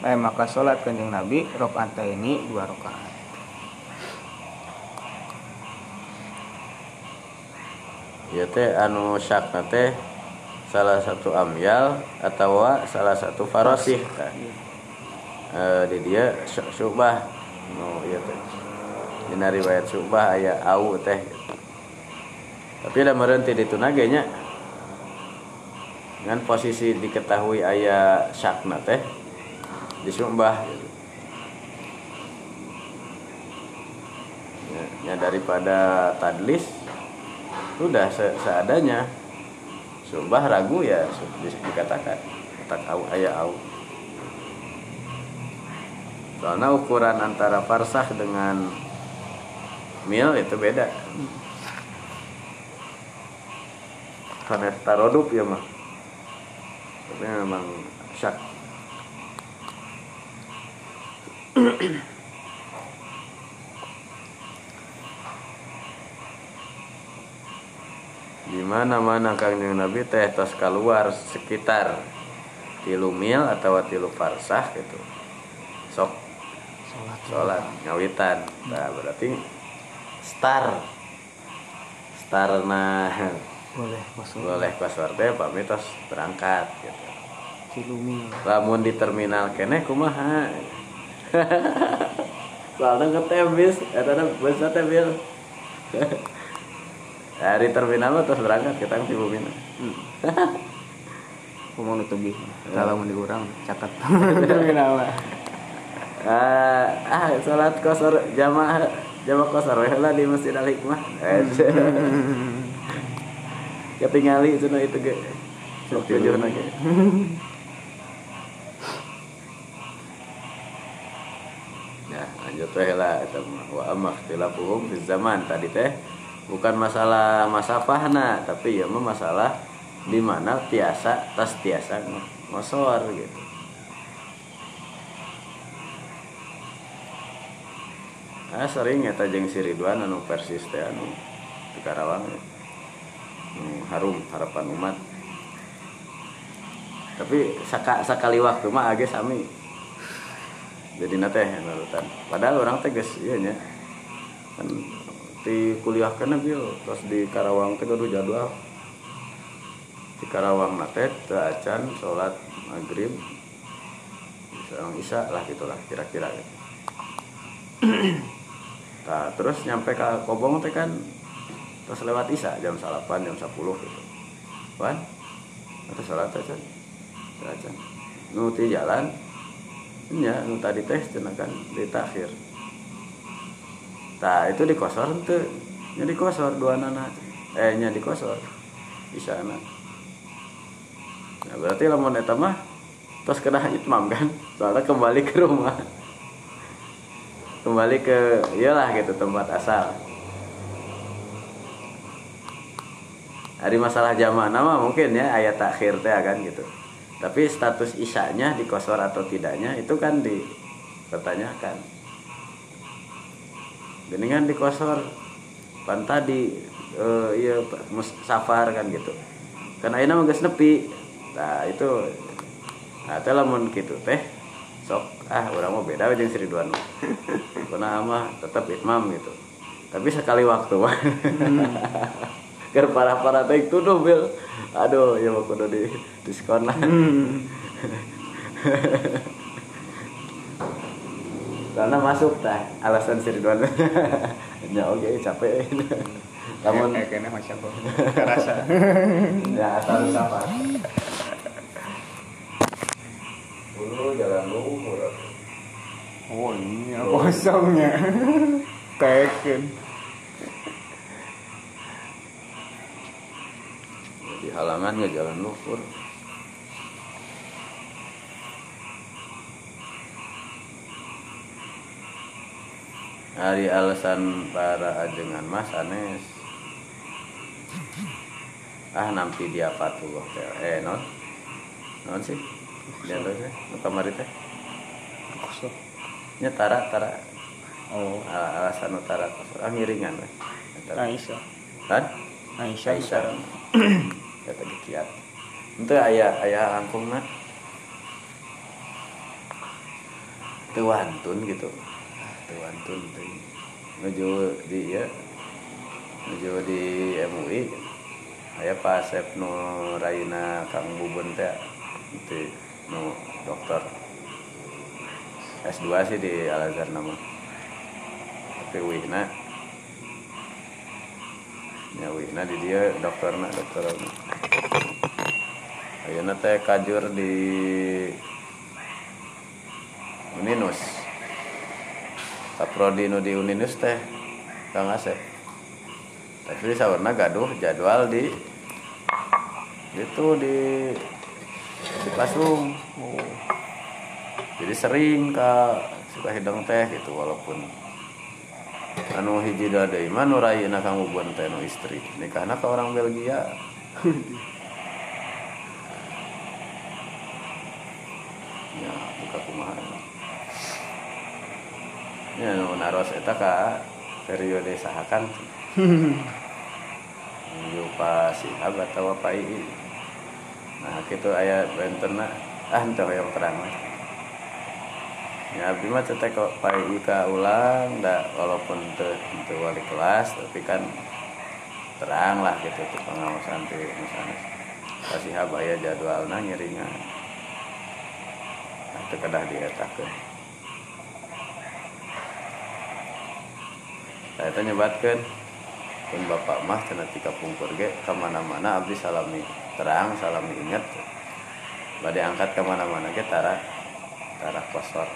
[SPEAKER 1] Eh maka sholat kanjeng nabi rokaat ini dua rakaat
[SPEAKER 2] ya teh anu syak teh salah satu amyal atau salah satu farosih tah. Eh, di dia sy- syubah. No ya teh. Dina riwayat syubah aya au teh. Tapi ada merenti di tunaganya dengan posisi diketahui aya syakna teh di syubah ya, ya daripada tadlis sudah se- seadanya. Sumpah ragu ya di- dikatakan. Tak au ayah au. Soalnya ukuran antara farsah dengan mil itu beda. Karena tarodup ya mah tapi memang syak di mana mana kanjeng nabi teh tos keluar sekitar tilu mil atau tilu farsah gitu. Sok.
[SPEAKER 1] Sholat.
[SPEAKER 2] Sholat ngawitan. Nah berarti star. Star nah
[SPEAKER 1] boleh masuk
[SPEAKER 2] boleh password teh pamit tos berangkat gitu.
[SPEAKER 1] Cilumi
[SPEAKER 2] lamun di terminal kene kumaha? Soalnya ngetem bis. Eta na bus teh bil dari terminal terus berangkat kita ke Cibubina
[SPEAKER 1] mau nutubi kalau mau dikurang catat. Terminal. Lah
[SPEAKER 2] ah ah salat kosor jamaah jamaah kosor. Lah di Masjid Al Hikmah Eh, ketingali itu itu ge. Sok tujuh ge. Ya, lanjut we lah. Wa amma ikhtilafuhum fi zaman. Tadi teh bukan masalah masafahna tapi ya mah masalah di mana tiasa tas tiasa ngosor gitu. Ah sering eta jeung si Ridwan anu persis teh anu di Karawang ya. Hmm, harum harapan umat. Tapi saka, sakali waktu mah age sami. Jadi nate nurutan. Padahal orang teh geus ieu nya. Kan di kuliah kana bil. Terus di Karawang teh kudu jadwal. Di Karawang nate teu acan salat maghrib Sareng isya lah gitulah kira-kira gitu. Nah, terus nyampe ke Kobong teh kan terus lewat isya jam salapan jam 10 gitu. Kan atau sholat aja aja nu ti jalan nya nu tadi teh cenah kan di takhir Nah itu dikosor tuh nya dikosor dua nana eh nya dikosor di sana nah berarti lamun eta mah terus kena itmam kan? Soalnya kembali ke rumah. Kembali ke iyalah gitu tempat asal. Hari masalah zaman nama mungkin ya ayat takhir teh kan gitu. Tapi status isanya dikosor atau tidaknya itu kan dipertanyakan geningan dikosor pan tadi uh, iya safar kan gitu. Karena ini mah nepi. Nah itu nah teh lamun gitu teh sok ah orang mau beda aja Sri Duan karena mah tetap itmam gitu. Tapi sekali waktu hmm. ker parah parah teh itu tuh bil. Aduh ya mau kudu di diskon lah. Hmm. karena masuk tah. Alasan si Ridwan. Ya oke okay, capek.
[SPEAKER 1] Namun eh, kayaknya masya Allah kerasa
[SPEAKER 2] ya asal apa dulu jalan luhur.
[SPEAKER 1] Oh ini kosongnya. Teken
[SPEAKER 2] halangannya jalan luhur hari alasan para ajengan mas anes. Ah nampi dia patuh eh non. Non sih? Dia tuh sih? Kamari teh nya tara tara. Oh. Alasan utara ah ngiringan
[SPEAKER 1] Aisyah.
[SPEAKER 2] Kan?
[SPEAKER 1] Aisyah.
[SPEAKER 2] Aisyah. Kata kiat. Itu ayah ayah langkung nak itu wantun gitu itu wantun tuh menuju di ya. Menuju di MUI ayah pas nu Raina Kang Bubun teh itu nu dokter S2 sih di Al Azhar nama. Tapi Wina ya Wina di dia dokter nak dokter ayeuna teh kajur di Uninus saprodi nu di Uninus teh Kang Asep. Tapi sawarna gaduh jadwal di itu di di Pasung jadi sering ka suka hidung teh gitu walaupun anu hiji dada iman nurayina kang ubun teh nu istri. Nikahna ka orang Belgia ya nu naros eta ka periode sahakan. Yu pa Sihab atau Pak Ii nah gitu ayat benterna ah ente yang terang ya abdi mah teteh kok Pak Ii ka ulang da walaupun teu teu wali kelas tapi kan terang lah gitu tuh pengawasan tuh misalnya. Pasti Sihab aya jadwalna ngiringan nah kedah dietakeun saya tanya nyebatkan. Pun bapak mah cina tika pungkur ge ke mana-mana abdi salami terang salami inget badai angkat ke mana-mana ge tara tara kosor.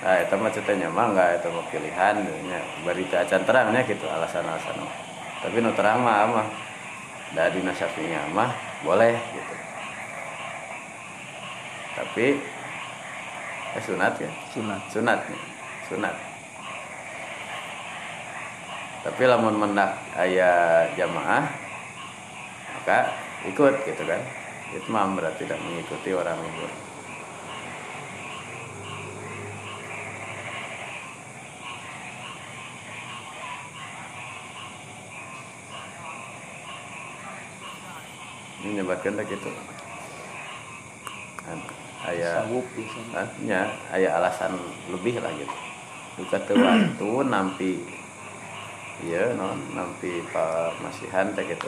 [SPEAKER 2] Nah itu mah ceritanya mah enggak itu mau pilihan nya berita acan terangnya gitu alasan-alasan tapi nu terang mah mah dari nasapinya mah boleh gitu. Tapi eh sunat ya?
[SPEAKER 1] Sunat.
[SPEAKER 2] Sunat sunat tapi lamun mendak ayah jamaah maka ikut gitu kan? Itu mah berarti tidak mengikuti orang libur. Ini nyebatkan tak gitu ayah ya ayah alasan lebih lah gitu. Duka tuh nampi iya non nanti pak masih teh gitu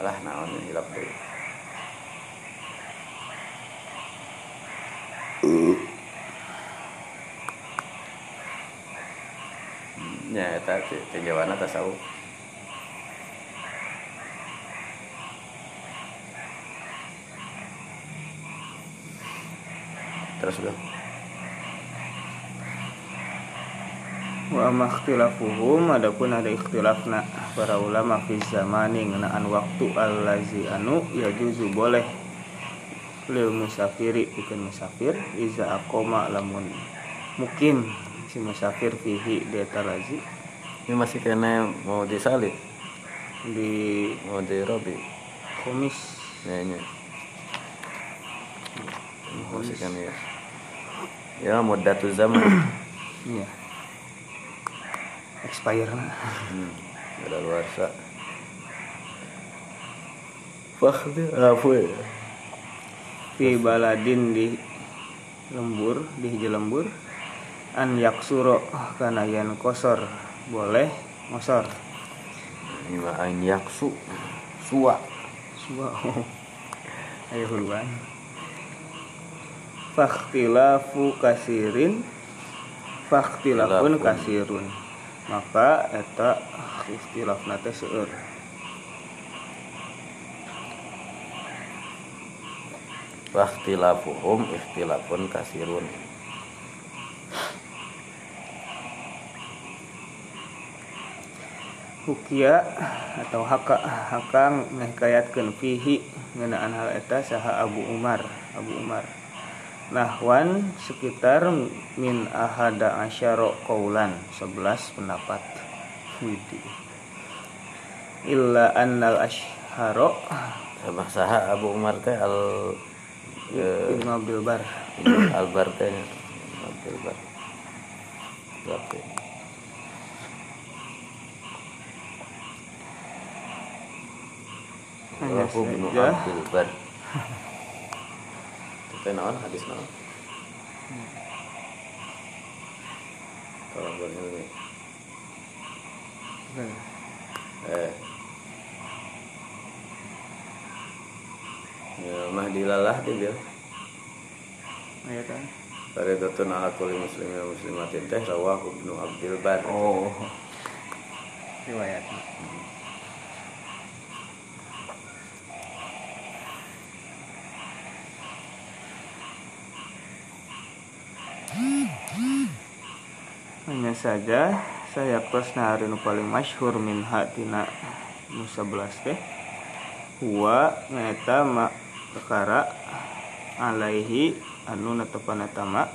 [SPEAKER 2] lah naon hilap deh uh. ya eta tinjauan atas tasawuf terus bro
[SPEAKER 1] wa amma ikhtilafuhum adapun ada ikhtilafna para ulama fi zamani ngenaan waktu allazi anu yajuzu boleh lil musafiri pikeun musafir iza aqoma lamun mukim si musafir fihi di eta lazi.
[SPEAKER 2] Ini masih kena mau disalib
[SPEAKER 1] di
[SPEAKER 2] mau dirobi
[SPEAKER 1] komis
[SPEAKER 2] kayaknya. Masih kena ya ya muddatu zaman.
[SPEAKER 1] Iya. Expire.
[SPEAKER 2] Hmm. ada luar sa Fakhdi apa ya.
[SPEAKER 1] Fi baladin di lembur di hiji lembur. An yaksuro kana yen kosor. Boleh ngosor.
[SPEAKER 2] Ini ain yaksu suwa.
[SPEAKER 1] Suwa. Ayo huluan. Fakhtilafu kasirin Fakhtilafun
[SPEAKER 2] Khilafun.
[SPEAKER 1] kasirun Maka eta ikhtilafna teh seueur.
[SPEAKER 2] Wakhtilafuhum ikhtilafun kasirun
[SPEAKER 1] Hukia atau haka hakang ngehkayatkeun fihi ngeunaan hal eta saha Abu Umar Abu Umar Nahwan sekitar min ahada asyara qaulan 11 pendapat. Widih Illa annal asharo
[SPEAKER 2] sama saha Abu Umar teh al eh,
[SPEAKER 1] Ibnu Abil Bar.
[SPEAKER 2] Albar teh Abdul Bar. Ya? Aku bin. Abdul Bar Itu naon hadis naon Tolong buat ini Eh Ya, Mahdi lalah dia bilang
[SPEAKER 1] Iya kan?
[SPEAKER 2] Faridatun ala kulli muslimin wa muslimatin teh rawahu Ibnu Abdul Bar.
[SPEAKER 1] Oh. Riwayatnya. Hanya saja saya kosna hari nu paling masyhur min hatina nu 11 teh. Huwa ngaeta ma perkara alaihi anu netepana tama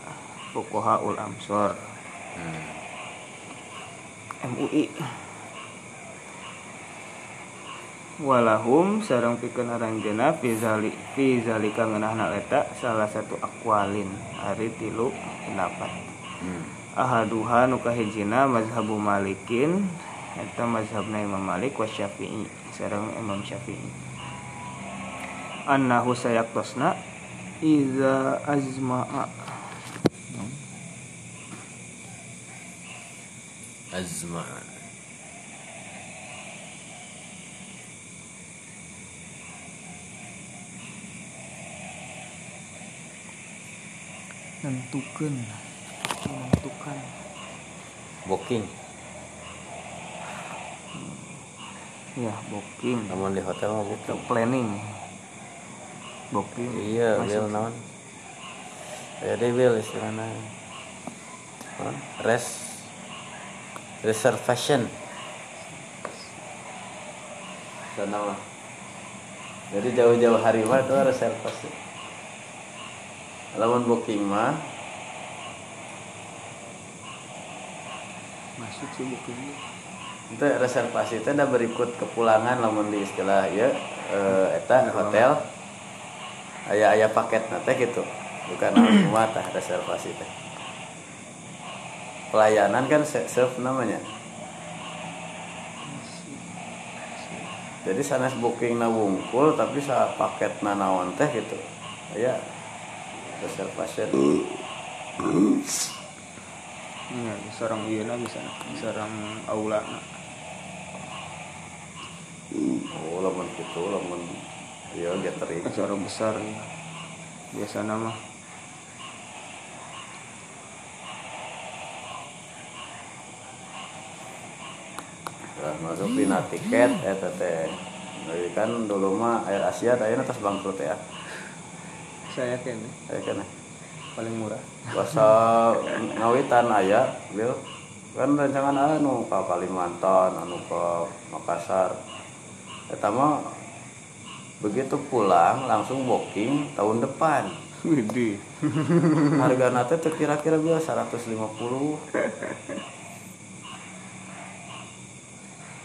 [SPEAKER 1] fuqaha ul amsor
[SPEAKER 2] Hmm.
[SPEAKER 1] MUI walahum sareng pikeun aranjeuna fi zali fi zalika ngeunahna eta salah satu akwalin. Ari tilu pendapat.
[SPEAKER 2] Hmm.
[SPEAKER 1] Ahaduha nu kahijina mazhabu malikin eta mazhabna Imam Malik wa Syafi'i. Sareng Imam Syafi'i. Annahu sayaktosna iza azma'a.
[SPEAKER 2] Azma.
[SPEAKER 1] nentukeun menentukan
[SPEAKER 2] Booking.
[SPEAKER 1] ya booking
[SPEAKER 2] Namun di hotel
[SPEAKER 1] ke
[SPEAKER 2] booking.
[SPEAKER 1] planning booking
[SPEAKER 2] Iya, bil naon? Jadi bil istilahnya. Naon? Res reservation. Sana mah. Jadi jauh-jauh hari mah itu reservasi. Lamun booking mah
[SPEAKER 1] masuk sih booking
[SPEAKER 2] itu reservasi itu udah berikut kepulangan lamun di istilah ya eh, eta hotel. Aya aya paket nate gitu. Bukan semua tah reservasi teh. Pelayanan kan se- serve namanya. Jadi sanes booking na wungkul tapi sa paket na naon teh gitu. Aya reservasi
[SPEAKER 1] ya seorang iya bisa seorang aula
[SPEAKER 2] oh lamun gitu lamun ya gathering
[SPEAKER 1] seorang besar ya. biasa nama
[SPEAKER 2] Tah masuk pina tiket eta teh Jadi kan dulu mah Air Asia tayana atas bangkrut ya.
[SPEAKER 1] Saya yakin
[SPEAKER 2] saya kan
[SPEAKER 1] paling murah.
[SPEAKER 2] Bahasa ngawitan aya bil kan rancangan anu ke Kalimantan anu ke Makassar. Eta mah begitu pulang langsung booking tahun depan.
[SPEAKER 1] Widih.
[SPEAKER 2] Harga nate tuh kira-kira bila 150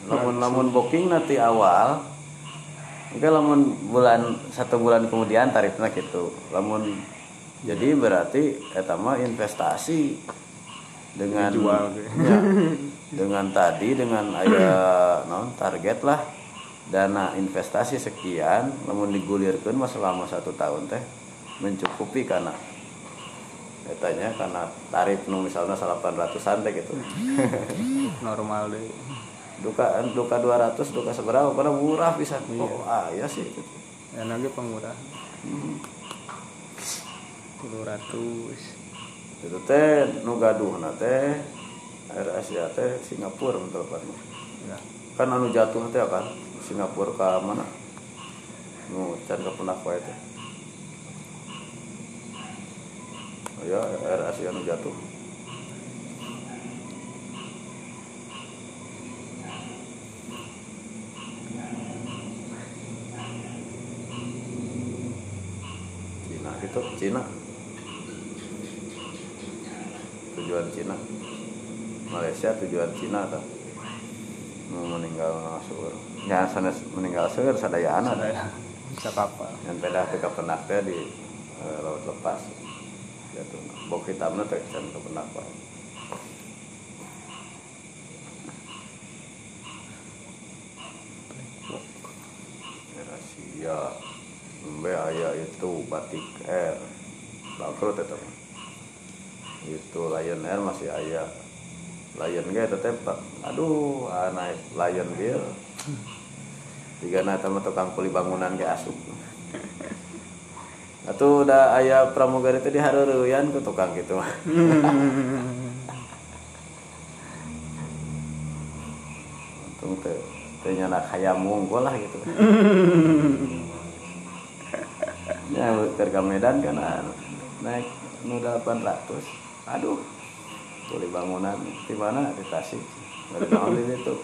[SPEAKER 2] lamun-lamun booking nanti awal Oke, lamun bulan satu bulan kemudian tarifnya gitu. Lamun jadi berarti eta mah investasi dengan ya, dengan tadi dengan aya non target lah dana investasi sekian lamun digulirkeun mah selama satu tahun teh mencukupi karena etanya karena tarif nu misalnya 800-an teh gitu.
[SPEAKER 1] normal deh
[SPEAKER 2] duka duka 200 duka seberapa pada murah bisa
[SPEAKER 1] Iya.
[SPEAKER 2] oh ah ya sih gitu.
[SPEAKER 1] ya lagi pemurah tujuh ratus.
[SPEAKER 2] Itu teh nu gaduh na teh Air Asia teh Singapura betul kan
[SPEAKER 1] ya.
[SPEAKER 2] Kan anu jatuh teh kan Singapura ke mana? Nu can ke penak wae teh. Oh ya Air Asia nu jatuh. Cina gitu Cina tujuan Cina. Malaysia tujuan Cina tuh. Mau meninggal ngasur ya sana meninggal sur sadaya anak
[SPEAKER 1] saya bisa kapal.
[SPEAKER 2] Yang pedah ke penak teh di eh, laut lepas. Gitu. Bok hitamnya teh can ke penak wae. Rahasia. Mbe aya itu batik air bangkrut itu itu Lion Air masih aya Lion ge tetep aduh ah, naik Lion bill tiga na sama tukang kuli bangunan ge asup Atuh udah aya pramugari itu dihareureun ku tukang gitu. Untung teh teh nyana hayam lah gitu. ya ke Medan kan naik nu 800. Aduh. Kuli bangunan di mana di Tasik. Dari di situ.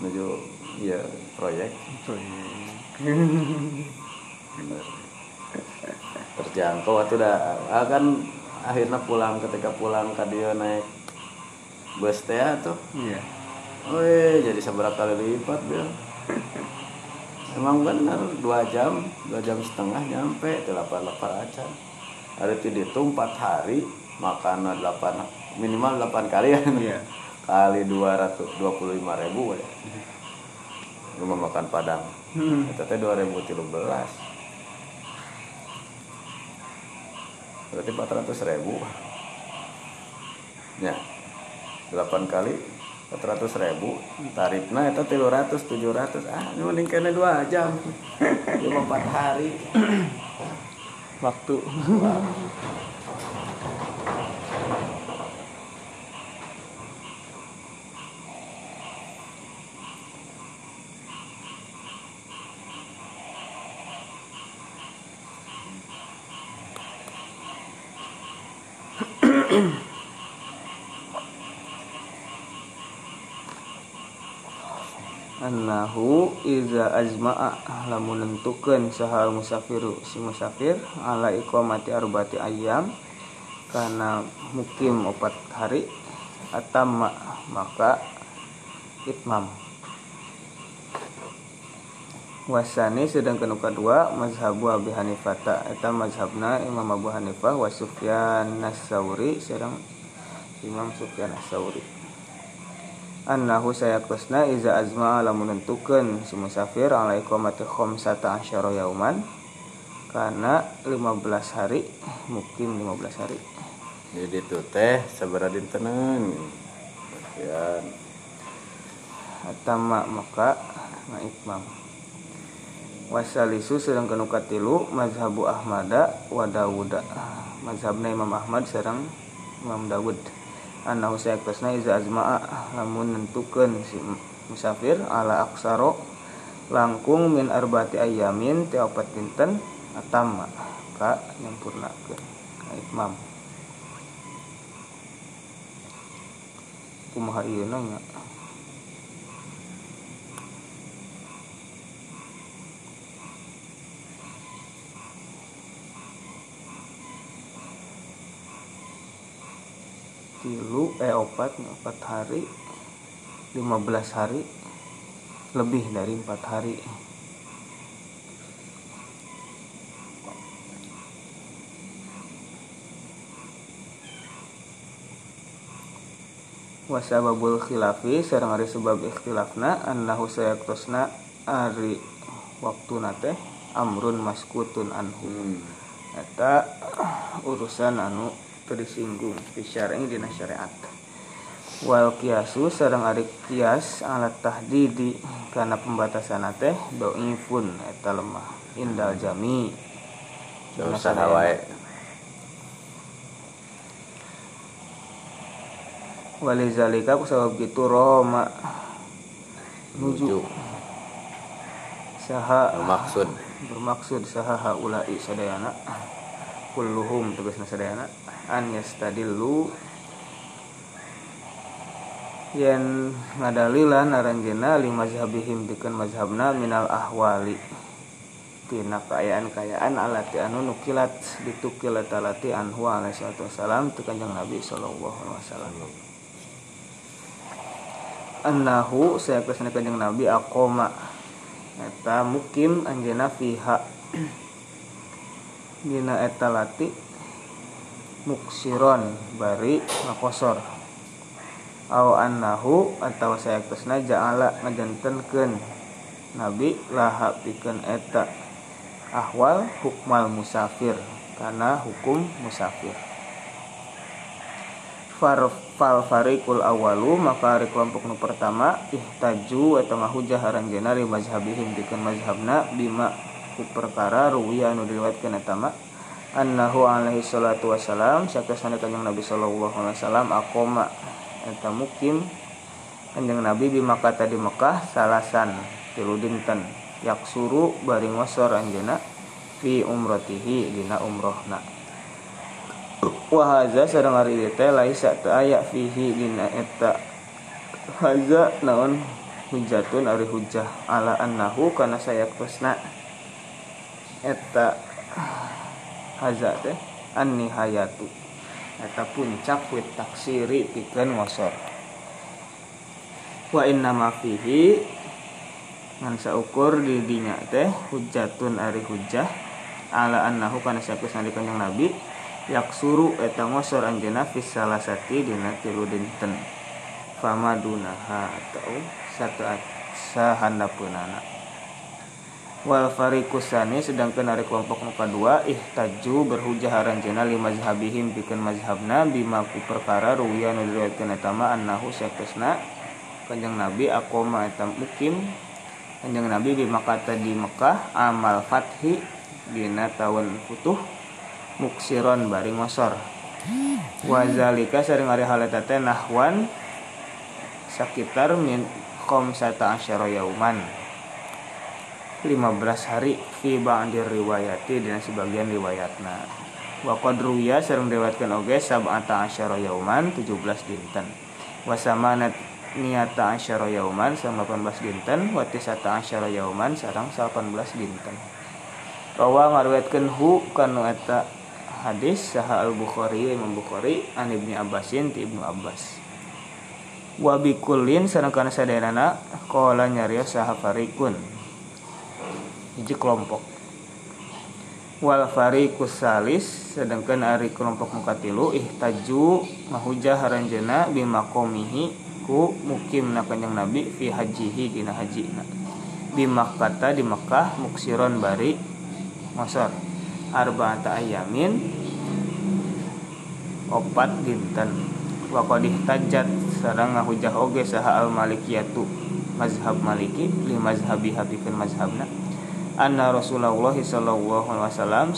[SPEAKER 2] Menuju iya proyek. Bener. terjangkau waktu udah ah, kan akhirnya pulang ketika pulang ke dia naik bus teh tuh
[SPEAKER 1] iya
[SPEAKER 2] Wih, jadi seberapa kali lipat dia emang bener dua jam dua jam setengah nyampe delapan lapar aja hari itu dihitung empat hari makanan delapan minimal delapan kali ya.
[SPEAKER 1] Iya.
[SPEAKER 2] Kali dua ratus dua puluh lima ribu ya. Rumah makan padang. Itu teh dua ribu tiga belas. Berarti empat ratus ribu. Ya. Delapan kali empat ratus ribu. Tarifnya itu tiga ratus tujuh ratus. Ah ini mending kena dua jam. Cuma empat hari.
[SPEAKER 1] Waktu Annahu iza azma'a lamun nentukeun saha musafiru si musafir ala iqamati arbati ayam karena mukim opat hari atamma maka itmam. Wasani sedangkan nu kadua mazhabu Abi Hanifah eta mazhabna Imam Abu Hanifah wa Sufyan As-Sauri sedang Imam Sufyan As-Sauri annahu sayakosna iza azma lamun nentukeun si musafir ala iqamati khamsata asyara yauman. Karena 15 hari mukim 15 hari.
[SPEAKER 2] Jadi itu teh seberapa dintenan ya
[SPEAKER 1] atama maka na itmam wasalisu sedang kanu katilu mazhabu ahmada wa dawuda. Mazhabna imam ahmad sareng imam dawud annahu sayakosna iza azma'a lamun nentukeun si musafir ala aksaro langkung min arbati ayamin ti opat dinten atamma ka nyampurnakeun ka itmam. Kumaha ieu nya tilu eh opat opat hari 15 hari lebih dari empat hari wasababul khilafi sareng ari sebab ikhtilafna annahu sayaktosna ari waktu nate amrun maskutun anhu
[SPEAKER 2] Hmm.
[SPEAKER 1] eta urusan anu tersinggung di syar'i dina syariat. Wal kiasu sareng ari kias alat tahdidi karena pembatasan teh doifun eta lemah indal jami. Sadayana.
[SPEAKER 2] wae.
[SPEAKER 1] walizalika kusabab gitu Roma. Nuju. Saha.
[SPEAKER 2] Maksud
[SPEAKER 1] bermaksud saha haulai sadayana. Kulluhum tugasna sadayana an yastadillu yen ngadalilan aranjeuna li mazhabihim pikeun mazhabna minal ahwali. Tina kaayaan-kaayaan alati anu nukilat ditukilat alati anhu alaihi salatu wassalam tu kanjeng Nabi sallallahu alaihi wasallam. Annahu saya ke sana kanjeng Nabi aqoma. Eta mukim anjeuna fiha. Dina eta lati muksiron bari ngakosor au annahu atau saya ke sana ja'ala ngajantenkeun Nabi laha pikeun eta ahwal hukmal musafir karena hukum musafir. Fal farikul awalu maka hari kelompok nu pertama ihtaju atau ngahujah haranjeuna li mazhabihim pikeun mazhabna bima ku perkara ruwiya anu diriwayatkeun eta annahu alaihi salatu wasalam sakasana kanjeng Nabi sallallahu alaihi wasallam aqoma eta mukim kanjeng Nabi di Makkah tadi Mekah salasan tilu dinten yak suru bari ngosor anjeuna fi umratihi dina umrohna. Wa haza sareng ari ieu teh laisa teu fihi dina eta. Haza naon? Hujatun ari hujah ala annahu kana sayaktusna eta haza teh an nihayatu eta puncak wit taksiri pikeun ngosor wa inna ma fihi ngan saukur di dinya teh hujatun ari hujah ala annahu kana sakusna di kanjeng nabi yaksuru eta ngosor anjeuna fis salasati dina tilu dinten. Fama dunaha atau satu sahandapeunana wal fariqusani sedangkan dari kelompok nu kadua ihtaju berhujah aranjeuna li mazhabihim pikeun mazhabna bima ku perkara ruwiya nu diriwayatkeun eta mah annahu saktosna kanjeng nabi aqoma eta mukim kanjeng nabi di Makkah di Mekah amal fathi dina tahun futuh muksiron bari ngosor. Wazalika sering hari hal eta teh nahwan sekitar min khamsata asyara yauman 15 hari fi ba'dir riwayati dina sebagian riwayatna. Wa qad ruwiya sareng diriwayatkeun oge sab'ata asyara yauman 17 dinten. Wa samanat niata asyara yauman sareng 18 dinten. Wa tisata asyara yauman sareng 18 dinten. Rawa ngariwayatkeun hu kanu eta hadis saha al bukhari imam bukhari an ibni abbasin ti ibnu abbas. Wa bikullin sareng kana saderana qala nyarios saha farikun hiji kelompok. Wal fariqus salis sedangkan ari kelompok mukatilu ihtaju mahujah haranjeuna bimakomihi ku mukimna kanjeng nabi fi hajihi dina hajina. Di Makkah di Mekah muksiron bari ngosor arba'ata ayamin opat dinten wa qad ihtajat sareng ngahujah oge saha al malikiyatu mazhab maliki li mazhabi habikeun mazhabna anna rasulullah sallallahu alaihi wasallam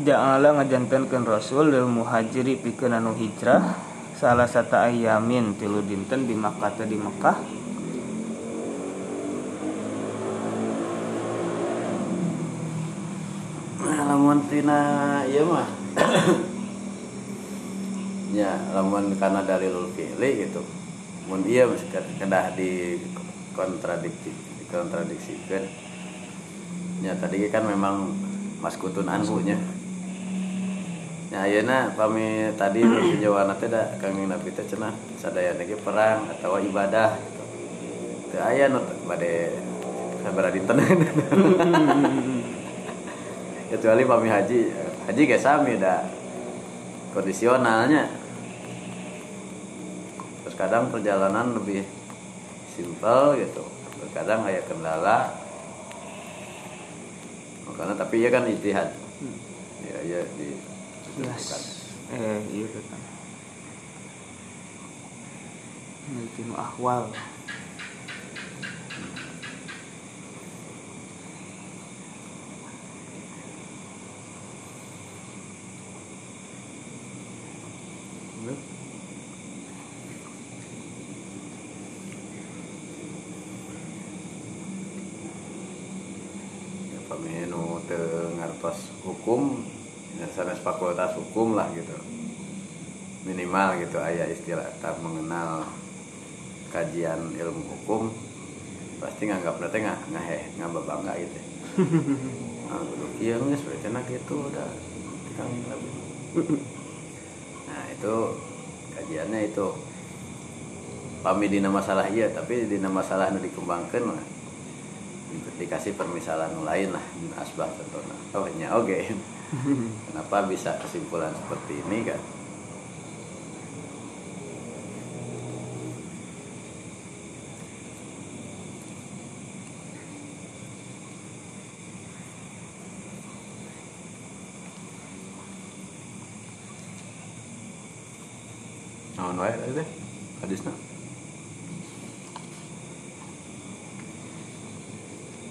[SPEAKER 1] ja'ala ngajantenkeun rasul lil muhajiri pikeun anu hijrah salah satu ayamin tilu dinten di Makkah di Mekah
[SPEAKER 2] lamun tina ieu mah. ya, lamun karena dari fi'li gitu. Mun iya kedah di kontradiksi dikontradiksikan. Ya tadi kan memang maskutun anhu nya. Ya ayeuna pami tadi jawaban teh da kang Nabi teh cenah sadaya lagi perang atau ibadah gitu. Teu aya nu bade sabaraha dinten. kecuali pami haji haji kayak sami dah kondisionalnya terus kadang perjalanan lebih simpel gitu terkadang kayak kendala karena tapi ya kan ijtihad ya ya di
[SPEAKER 1] Yes. Eh, iya kan. Ini ahwal.
[SPEAKER 2] ya hukum ya sanes fakultas hukum lah gitu. Minimal gitu ayah istilah tak mengenal kajian ilmu hukum pasti nganggap nanti nggak ngahe nggak bangga gitu. Nah iya nggak seperti enak gitu udah lebih nah itu kajiannya itu pami dina masalah iya tapi dina masalah nu dikembangkan lah dikasih permisalan lain lah asbah contohnya. Oh nya oke. Kenapa bisa kesimpulan seperti ini kan Naon wae tadi teh hadisna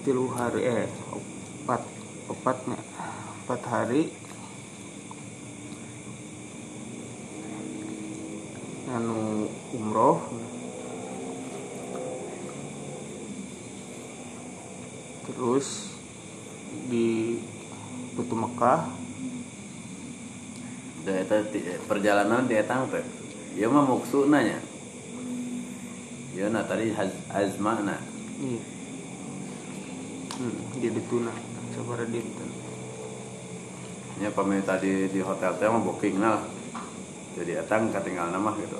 [SPEAKER 1] tilu hari eh empat empatnya empat hari anu umroh terus di Putu Mekah
[SPEAKER 2] eta ti- perjalanan di etang teh. Ieu mah muksuna nya. Ieu na tadi haz- azmana.
[SPEAKER 1] iya hmm, dia dituna sabar dinten
[SPEAKER 2] Nya pami tadi di hotel teh mah booking lah. Jadi etang katinggal nama gitu.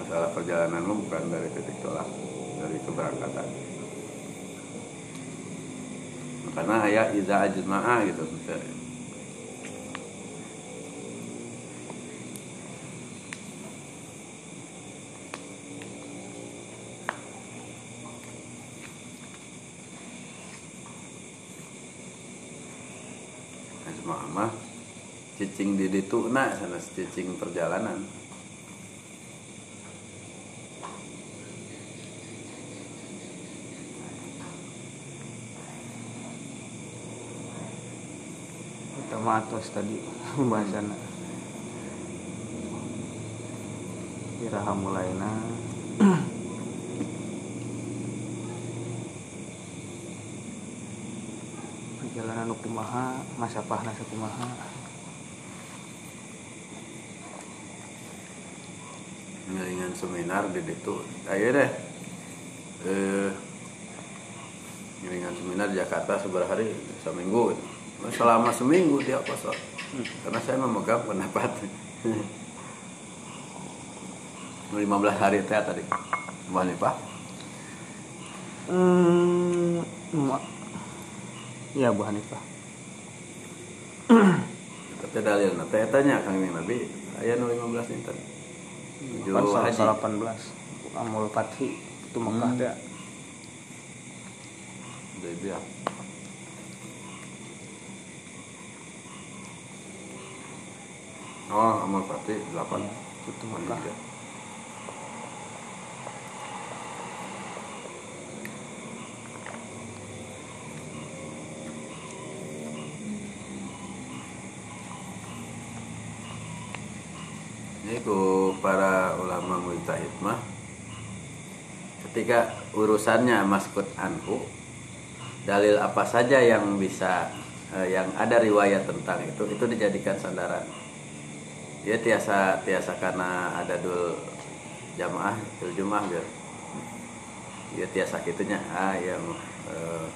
[SPEAKER 2] Masalah perjalanan mah bukan dari titik tolak, dari keberangkatan. Karena aya iza ajma'a gitu. Ajma'a mah cicing di ditu na sana cicing perjalanan.
[SPEAKER 1] kita matos tadi pembahasan Iraha mulaina perjalanan kumaha masa pahna sakumaha
[SPEAKER 2] seminar di situ. Ayo deh. Eh ngelingan seminar di Jakarta seberapa hari seminggu selama seminggu dia kosong. Karena saya memegang pendapat. 15 hari teh tadi. Mbak Nipah?
[SPEAKER 1] Hmm, ya Bu Hanifah
[SPEAKER 2] tapi dalil nah teh tanya kang Nabi aya nu 15 nih tadi
[SPEAKER 1] kan
[SPEAKER 2] haji.
[SPEAKER 1] salah 18 Amul Fathi itu Mekah
[SPEAKER 2] Hmm. Udah biar Oh, Amal Fatih 8
[SPEAKER 1] itu Mekah
[SPEAKER 2] Ini ku para ulama mujtahid mah ketika urusannya maskut anhu dalil apa saja yang bisa eh, yang ada riwayat tentang itu itu dijadikan sandaran. Dia tiasa tiasa karena ada dul jamaah dul jumah biar dia tiasa gitunya. Ah yang eh,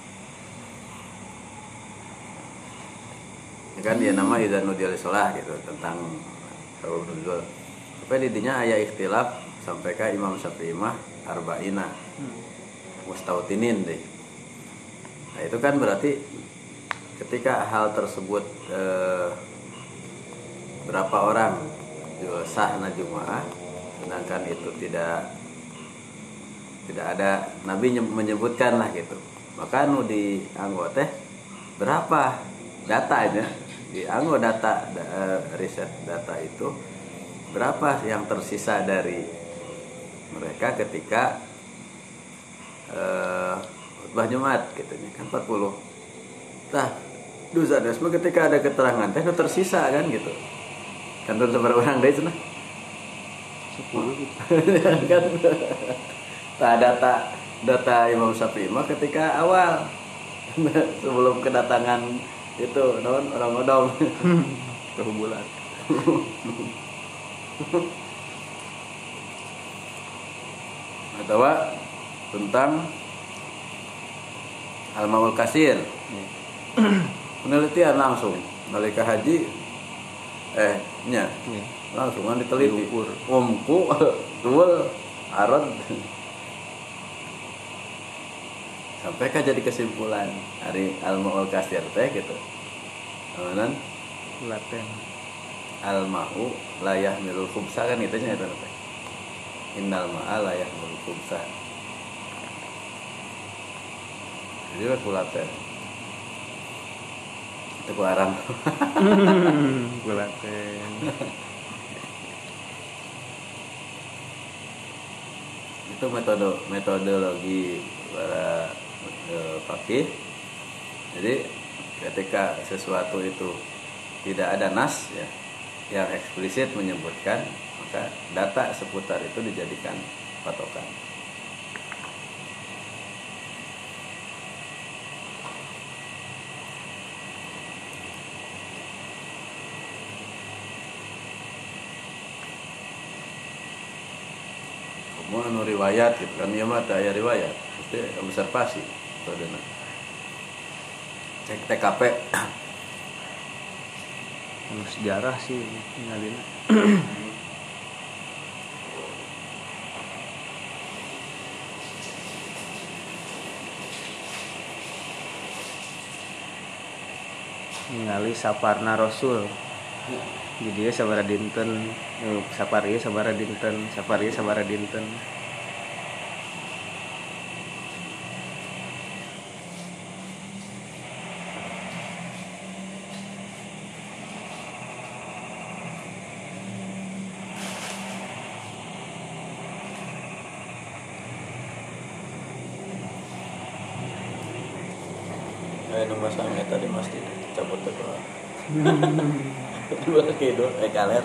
[SPEAKER 2] ya kan dia nama Idan Nudial Sholah gitu tentang Nuzul tapi didinya ayat ikhtilaf sampai ke Imam Syafi'i mah arba'ina mustautinin deh. Nah itu kan berarti ketika hal tersebut eh, berapa orang sah najumah sedangkan itu tidak tidak ada Nabi nye- menyebutkan lah gitu. Maka nu di anggota berapa datanya? Di anggota data da- eh, riset data itu berapa yang tersisa dari mereka ketika eh khutbah Jumat gitu kan 40 nah dosa dosa ketika ada keterangan teh nu tersisa kan gitu. Kan tuh seberapa orang deh cenah
[SPEAKER 1] 10 gitu.
[SPEAKER 2] kan. Nah, data data Imam Syafi'i mah ketika awal. Sebelum kedatangan itu non orang odong
[SPEAKER 1] Kehubulan.
[SPEAKER 2] atau tentang al-maul kasir. Penelitian langsung. Nalika haji eh nya langsung kan diteliti.
[SPEAKER 1] Diukur.
[SPEAKER 2] umku tuul arad. Sampai kan jadi kesimpulan hari al maul kasir teh gitu. Kemudian
[SPEAKER 1] Laten.
[SPEAKER 2] al mau layah milul khubsa kan gitu nya itu teh. Innal ma'a layah milul khubsa jadi kan kulaten itu ku arang
[SPEAKER 1] Laten.
[SPEAKER 2] itu metode metodologi para eh, fakih. Jadi ketika sesuatu itu tidak ada nas ya yang eksplisit menyebutkan maka data seputar itu dijadikan patokan semua anu riwayat gitu kan. Iya mah aya riwayat. Itu observasi metodena cek TKP
[SPEAKER 1] Anu sejarah sih ngalina. ningali saparna rasul. Jadi ya sabara dinten. Eh, sapar ieu sabara dinten. Sapar ieu sabara dinten
[SPEAKER 2] eh nu masang eta di masjid cabut teh kok dua kilo eh kaler.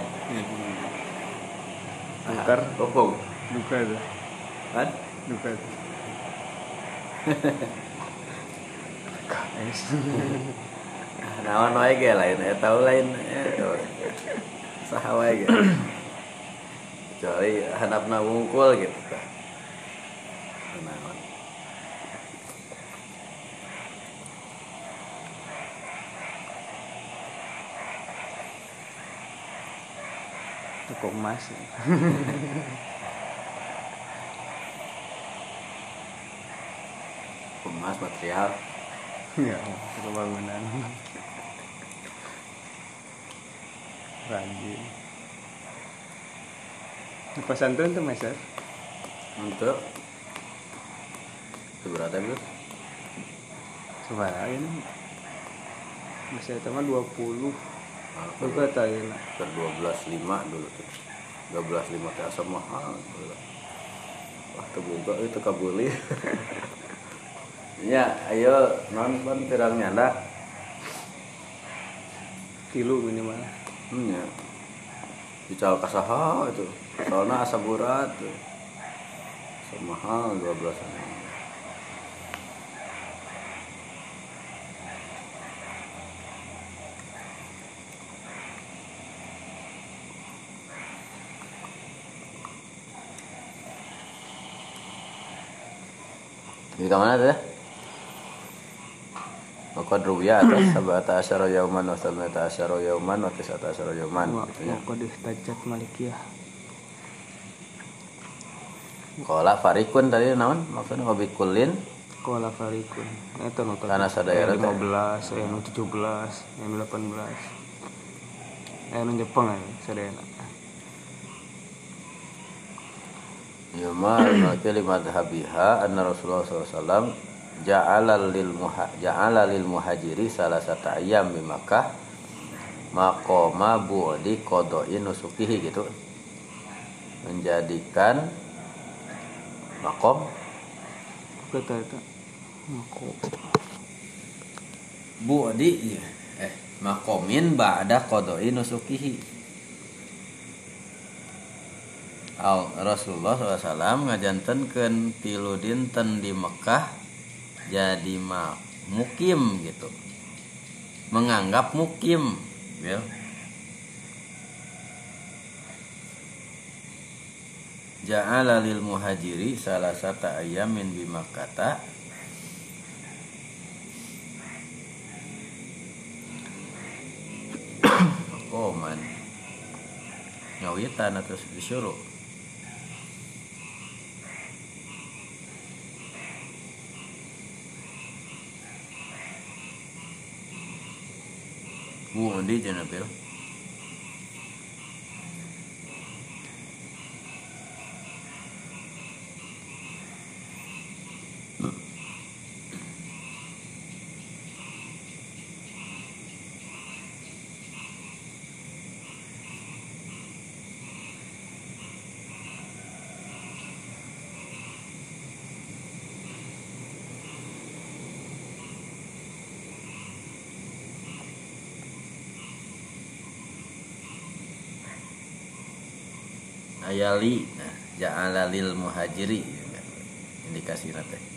[SPEAKER 1] Angker
[SPEAKER 2] kopong
[SPEAKER 1] duka tuh
[SPEAKER 2] kan
[SPEAKER 1] duka tuh KS
[SPEAKER 2] naon wae ge lain eta lain eh, saha wae ge. Kecuali handapna wungkul gitu tah naon
[SPEAKER 1] toko emas
[SPEAKER 2] emas material.
[SPEAKER 1] Ya toko bangunan rajin. Di pesantren tuh meser
[SPEAKER 2] untuk. Seberapa bu
[SPEAKER 1] sebarang ini masih itu mah 20 Buka tadi nak
[SPEAKER 2] per dua belas lima dulu tuh dua belas lima teh asa mahal. Wah terbuka itu kabuli ya ayo non kan pirang nyanda
[SPEAKER 1] tilu minimal.
[SPEAKER 2] Hmm, ya. dical kasaha itu. Soalnya asa berat tuh semahal 12 Di mana tuh? Maka ruya atas sabata asyara yauman wa sabata asyara yauman wa tisata asyara yauman gitu ya.
[SPEAKER 1] wa qad ihtajat malikiyah
[SPEAKER 2] Kola farikun tadi naon maksudnya hobi kulin
[SPEAKER 1] qala farikun eta nu tadi.
[SPEAKER 2] Karena sadaya
[SPEAKER 1] Aya
[SPEAKER 2] teh.
[SPEAKER 1] 15 aya nu 17 aya nu 18 aya nu Jepang aya sadayana
[SPEAKER 2] Yuma al-Malki lima dhabiha anna Rasulullah SAW ja'ala lil muha ja'ala lil muhajiri salah satu ayam di Makkah maqama bu'di qada'i nusukihi gitu. Menjadikan makom
[SPEAKER 1] kata eta mako
[SPEAKER 2] bu'di iya. eh makomin ba'da qada'i nusukihi Al Rasulullah SAW ngajantenkeun tilu dinten di Mekah jadi ma mukim gitu. Menganggap mukim ya. Ja'ala lil muhajiri salah satu ayamin bi Makkata Oh man. Ngawitan terus disuruh Bu di Jenapil ayali nah ja'ala lil muhajiri. Indikasi nate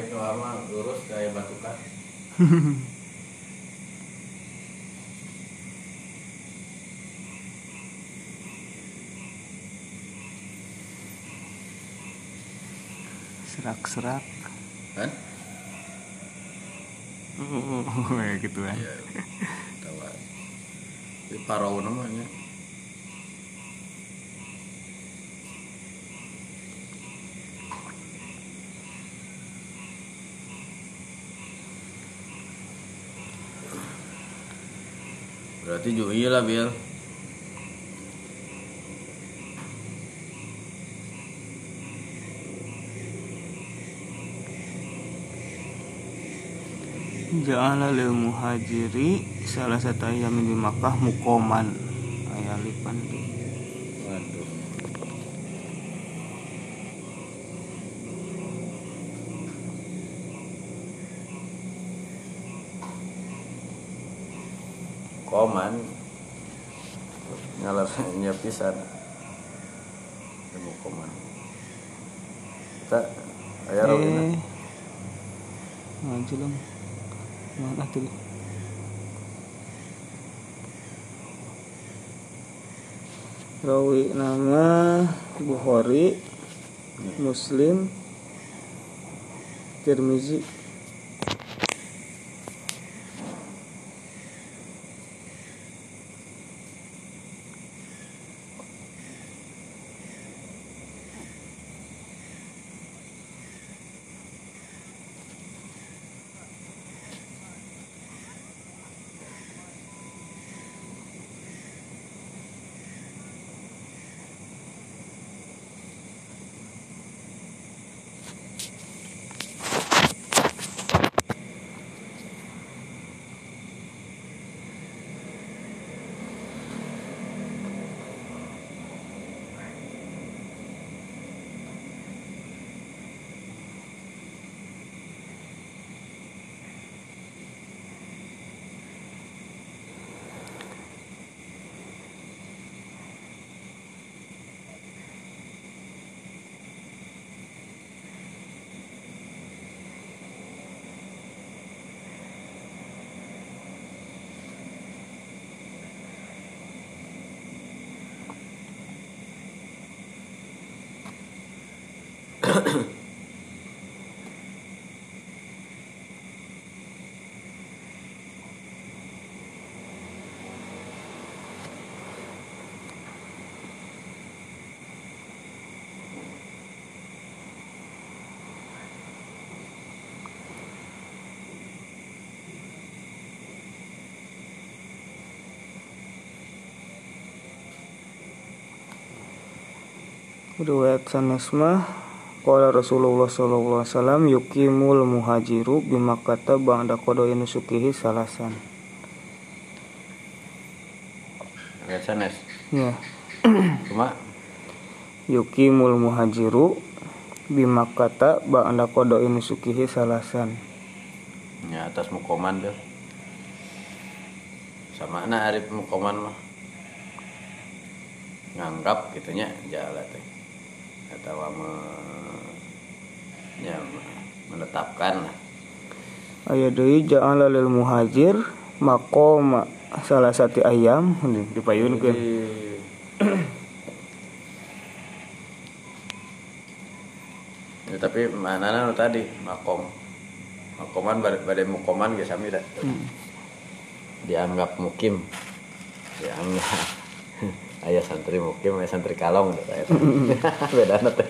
[SPEAKER 2] Ke lama lurus kayak batukan.
[SPEAKER 1] serak-serak
[SPEAKER 2] Kan?
[SPEAKER 1] oh kayak gitu kan
[SPEAKER 2] Iya. Tahu. Ini parau namanya. Berarti juga iya lah Bil.
[SPEAKER 1] Ja'ala lil muhajiri salah satu ayam di Makkah mukoman aya lipan di
[SPEAKER 2] Koman ngalar nyepisan ilmu koman kita aya rawina
[SPEAKER 1] eh. ngajelang mana tuh. Rawi nama Bukhari Muslim Tirmizi Riwayat sanes mah Qala Rasulullah sallallahu alaihi wasallam yuqimul muhajiru bimakkata ba'da qada'i nusukihi salasan.
[SPEAKER 2] Aya sanes
[SPEAKER 1] Ya.
[SPEAKER 2] cuma
[SPEAKER 1] Yuqimul muhajiru bimakkata ba'da qada'i nusukihi salasan.
[SPEAKER 2] nya atas mukoman deh sama na arif mukoman mah nganggap gitunya jalan teh atau me, ya, menetapkan lah.
[SPEAKER 1] Aya deui ja'ala lil muhajir maqama salasati ayam. Dipayunkeun.
[SPEAKER 2] ya, tapi mana nu tadi makom makoman badai, mukoman ge sami dah dianggap mukim. Dianggap ayah santri mukim ayah santri kalong dah saya. Beda teh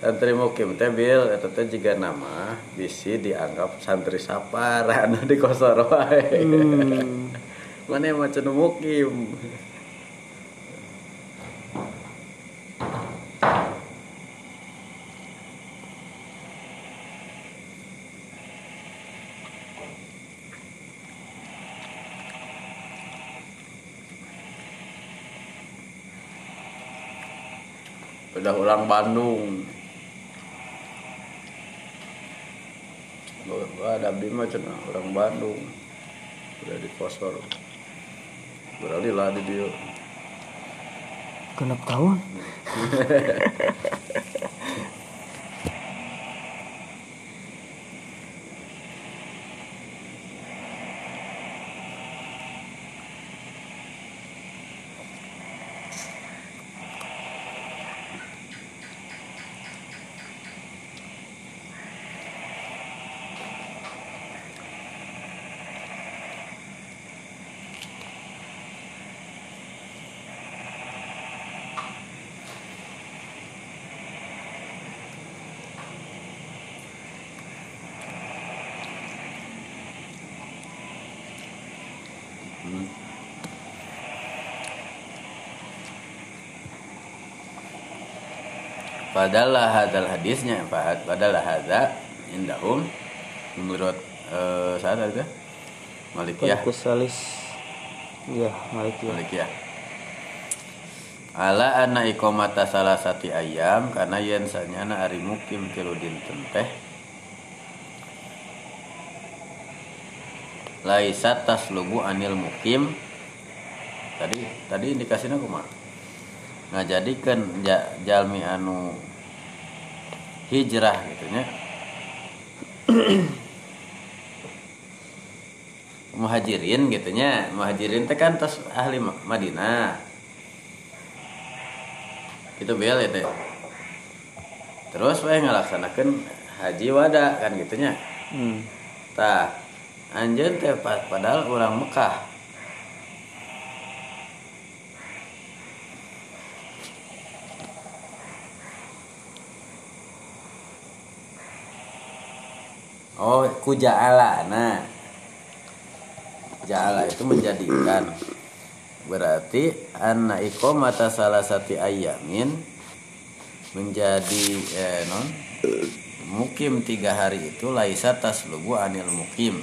[SPEAKER 2] santri mukim teh bil eta teh jiga nama bisi dianggap santri sapar anu di kosor wae.
[SPEAKER 1] Hmm.
[SPEAKER 2] mana yang macam mukim udah ulang Bandung ada abdi mah cenah orang Bandung. Udah di posor berarti lah di dia
[SPEAKER 1] Genep tahun.
[SPEAKER 2] Padahal hadal hadisnya Fahad padahal hadza indahum. Menurut eh sana itu? Malikiyah
[SPEAKER 1] Tarikus salis. Ya, Malik ya.
[SPEAKER 2] Malikiyah Ala anna iqamata salasati ayam karena yen sanyana ari mukim tilu dinten teh laisat taslubu anil mukim. Tadi tadi indikasinya kumaha nah jadi kan ja, jalmi anu hijrah gitu nya muhajirin gitu nya muhajirin teh kan tos ahli Ma- Madinah. Itu bel ya teh. Terus we ngalaksanakeun haji wada kan gitu nya
[SPEAKER 1] hmm.
[SPEAKER 2] tah anjeun teh pa- padahal orang Mekah Oh, ku ja'ala. Nah. Ja'ala itu menjadikan. Berarti anna salah satu ayamin menjadi eh, non mukim tiga hari itu laisa taslubu anil mukim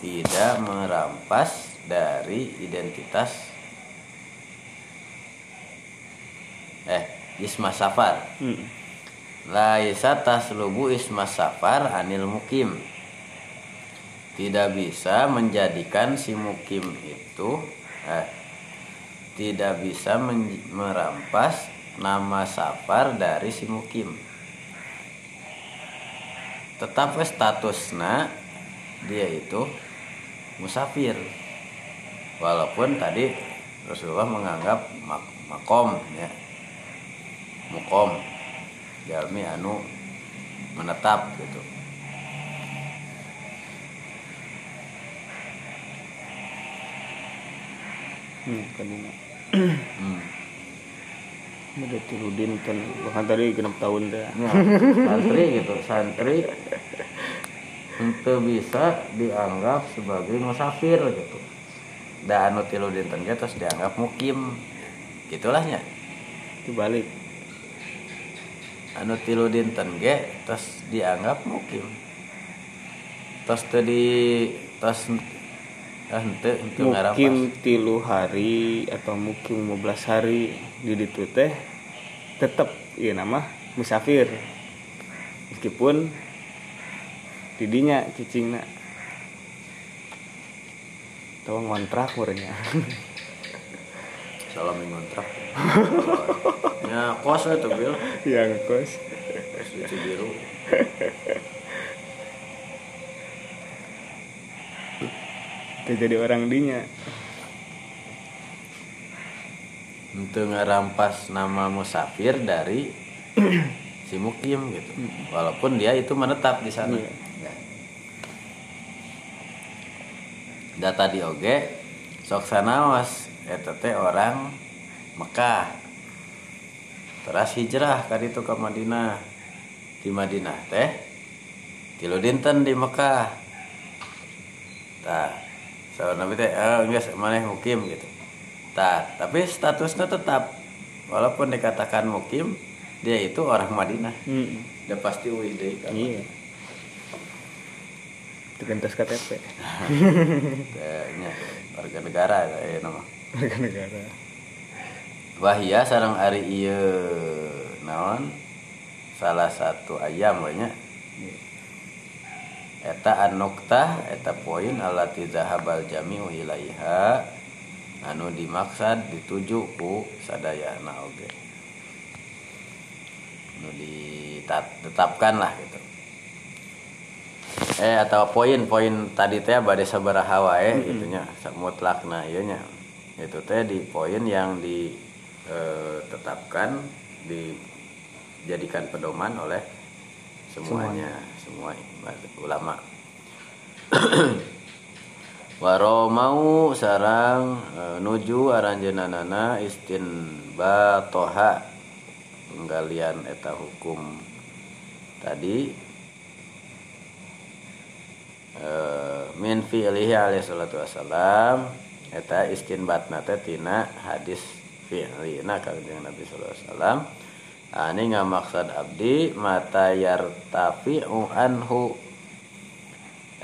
[SPEAKER 2] tidak merampas dari identitas eh isma safar
[SPEAKER 1] Hmm.
[SPEAKER 2] Laisa taslubu isma safar anil mukim. Tidak bisa menjadikan si mukim itu eh, Tidak bisa merampas nama safar dari si mukim. Tetap we statusna dia itu musafir. Walaupun tadi Rasulullah menganggap mak- makom ya. Mukom jalmi anu menetap gitu
[SPEAKER 1] Hmm, kadina.
[SPEAKER 2] hmm.
[SPEAKER 1] Udah tiludin kan bahkan tadi genap tahun teh.
[SPEAKER 2] Ya, santri gitu santri untuk bisa dianggap sebagai musafir gitu dan anu tilu dinten terus dianggap mukim gitulahnya
[SPEAKER 1] Dibalik.
[SPEAKER 2] Anu tilu dinten ge terus dianggap mukim. Terus teu di terus ah henteu ngarapas
[SPEAKER 1] Mukim tilu hari atau mukim 15 hari di ditu teh tetap iya nama musafir meskipun didinya cicingna. Tahu ngontrak murnya
[SPEAKER 2] salam ngontrak ya kos itu bil.
[SPEAKER 1] Yang kos
[SPEAKER 2] suci biru
[SPEAKER 1] itu jadi orang dinya.
[SPEAKER 2] Untuk ngerampas nama musafir dari si mukim gitu. Walaupun dia itu menetap di sana.
[SPEAKER 1] Iya.
[SPEAKER 2] Ya. data di oge sok sanaos eta teh orang Mekah. Terus hijrah ka ditu ke Madinah. Di Madinah teh tilu dinten di Mekah. Tah saudara nabi teh eh geus maneh mukim gitu. Tah tapi statusnya tetap. Walaupun dikatakan mukim dia itu orang Madinah.
[SPEAKER 1] Hmm.
[SPEAKER 2] dia pasti uih deui ka
[SPEAKER 1] iya. Itu kan KTP
[SPEAKER 2] nya, warga negara ya nama
[SPEAKER 1] warga negara.
[SPEAKER 2] Wahia sarang ari ieu naon? Salah satu ayam banyak. Eta an-nuktah eta poin allati zahabal jami'u ilaiha anu dimaksad dituju ku sadayana oge. Anu ditetapkan lah gitu. Eh atau poin-poin tadi teh bade sabaraha wae gitu nya mutlakna ieu nya itu teh di poin yang ditetapkan dijadikan pedoman oleh semuanya semua ulama. Waro mau sarang e, nuju aranjeunanana istinbatoha penggalian eta hukum tadi. Eh, min fi'lihi alaihi salatu wassalam eta istinbatna teh tina hadis fi'lina kanjeng Nabi sallallahu alaihi wasallam ani ngamaksad abdi mata yartafi'u anhu.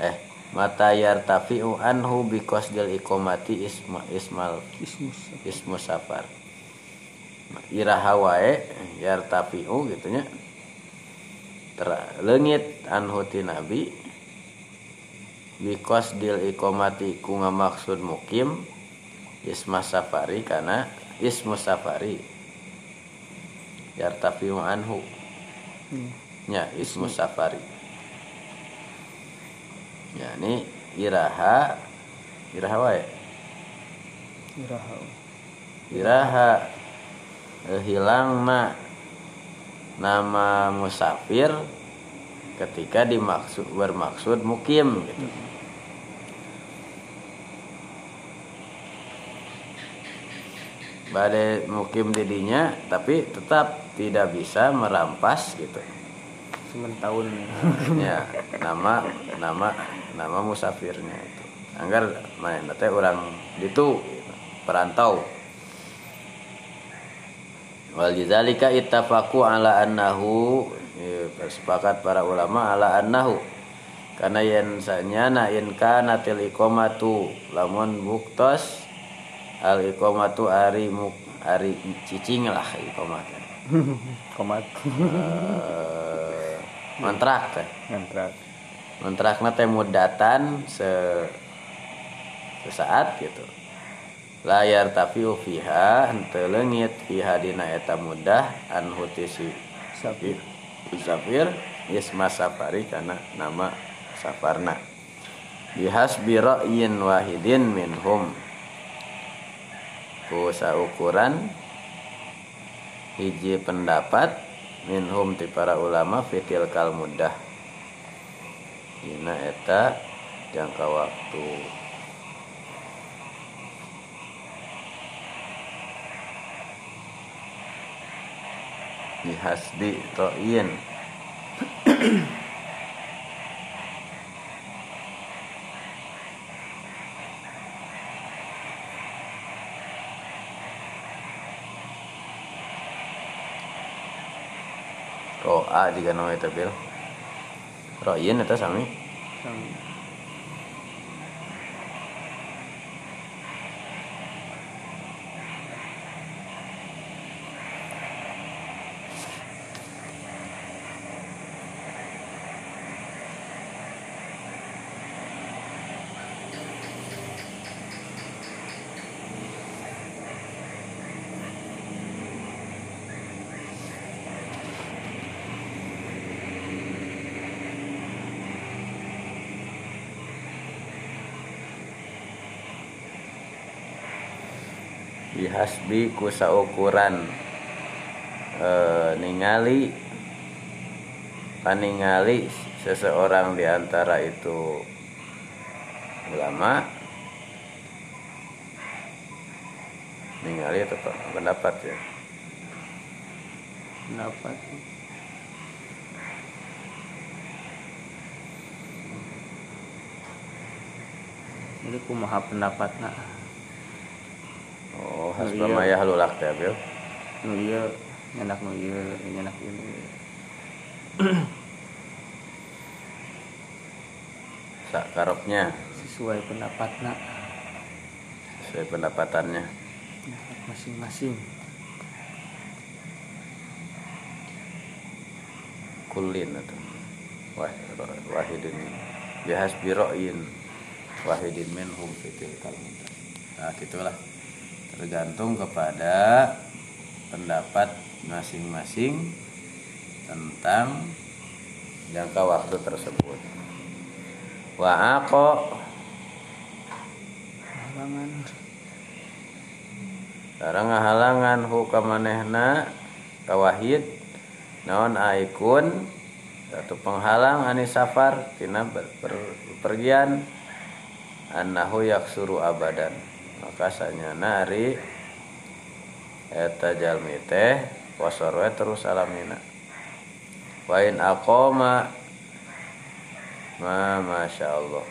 [SPEAKER 2] Eh mata yartafi'u anhu biqasdil iqamati isma ismal ismu safar. Iraha wae yartafi'u gitu nya terlengit anhu ti nabi bikos dil ikomati ku ngamaksud mukim isma safari karena ismu safari yartafiu anhu
[SPEAKER 1] Hmm.
[SPEAKER 2] ya ismu safari ya ini iraha iraha wae
[SPEAKER 1] Iraha.
[SPEAKER 2] iraha eh, hilang na nama musafir ketika dimaksud bermaksud mukim gitu. Badai mukim didinya tapi tetap tidak bisa merampas gitu.
[SPEAKER 1] Sementahun.
[SPEAKER 2] ya nama nama nama musafirnya itu. Anggar main teh orang itu perantau. Wal jazalika ittafaqu ala annahu bersepakat para ulama ala annahu karena yen sanyana in kana til iqamatu lamun buktos al iqamatu ari muk ari cicing lah iqamat
[SPEAKER 1] Komat.
[SPEAKER 2] Mantrak teh
[SPEAKER 1] Ngantrak.
[SPEAKER 2] kontrakna teh mudatan se sesaat gitu layar tapi fiha henteu leungit fiha dina eta mudah an hutisi
[SPEAKER 1] Sapi.
[SPEAKER 2] Musafir isma safari kana nama safarna. Bihasbi ra'yin wahidin minhum. Ku saukuran hiji pendapat minhum ti para ulama fitil kal mudah dina eta jangka waktu bihasbi ra'yin Ro'a jika nama itu bil. Ro'in itu sami?
[SPEAKER 1] Sami.
[SPEAKER 2] Bihasbi ku saukuran e, ningali paningali seseorang di antara itu ulama ningali Pak, pendapat ya?
[SPEAKER 1] Pendapat. Jadi kumaha pendapat
[SPEAKER 2] oh
[SPEAKER 1] Oh, iya.
[SPEAKER 2] hasbamaya halulak teh bil
[SPEAKER 1] Nu ieu nyenak nu ieu, ieu. nu ieu.
[SPEAKER 2] sakaropnya
[SPEAKER 1] Sesuai pendapat nak.
[SPEAKER 2] sesuai pendapatannya
[SPEAKER 1] Pendapat masing-masing.
[SPEAKER 2] kulin atau wah wahidin bihasbi ra'yin wahidin minhum fitil kalmudah nah gitulah tergantung kepada pendapat masing-masing tentang jangka waktu tersebut. Wa ako
[SPEAKER 1] Halangan.
[SPEAKER 2] Sarang ngahalangan hukamanehna kawahid. Naon aikun? Satu penghalang ani safar tina ber- pergian annahu yaksuru abadan maka sanyana ari eta jalmi teh posor we terus alamina wa in aqama ma masya Allah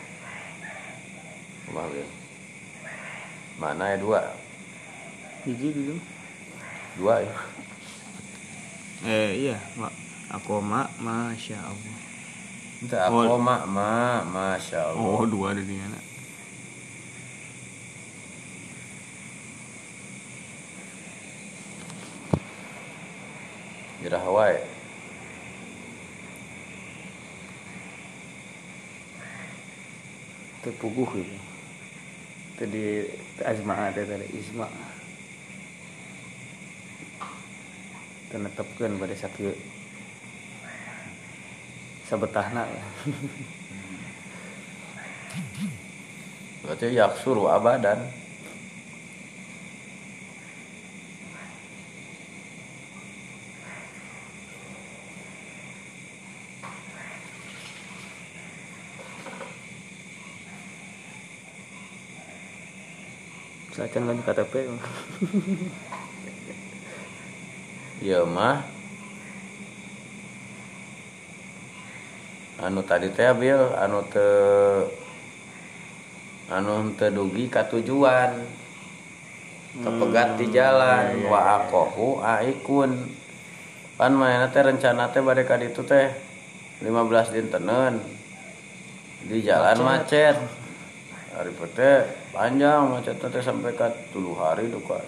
[SPEAKER 2] Bil? mana ya dua
[SPEAKER 1] Hiji dulu.
[SPEAKER 2] dua ya
[SPEAKER 1] Eh iya, Mak. Aku mak, masya Allah.
[SPEAKER 2] Aku mak ma masya Allah.
[SPEAKER 1] Oh dua ada di mana?
[SPEAKER 2] Irah wae.
[SPEAKER 1] Tepuguh itu. itu di azma ada tadi isma tenetepkan pada sakit sabetahna
[SPEAKER 2] berarti yaksuru abadan
[SPEAKER 1] Sacan lagi KTP
[SPEAKER 2] ya mah. Anu tadi teh bil anu te anu teu dugi ka tujuan. Kepegat di jalan.
[SPEAKER 1] iya, iya,
[SPEAKER 2] wa aqahu aikun. Pan mainna teh rencana teh bade ka ditu teh 15 dintenan di jalan macet hari teh panjang macet teh sampai ke tulu hari tuh kan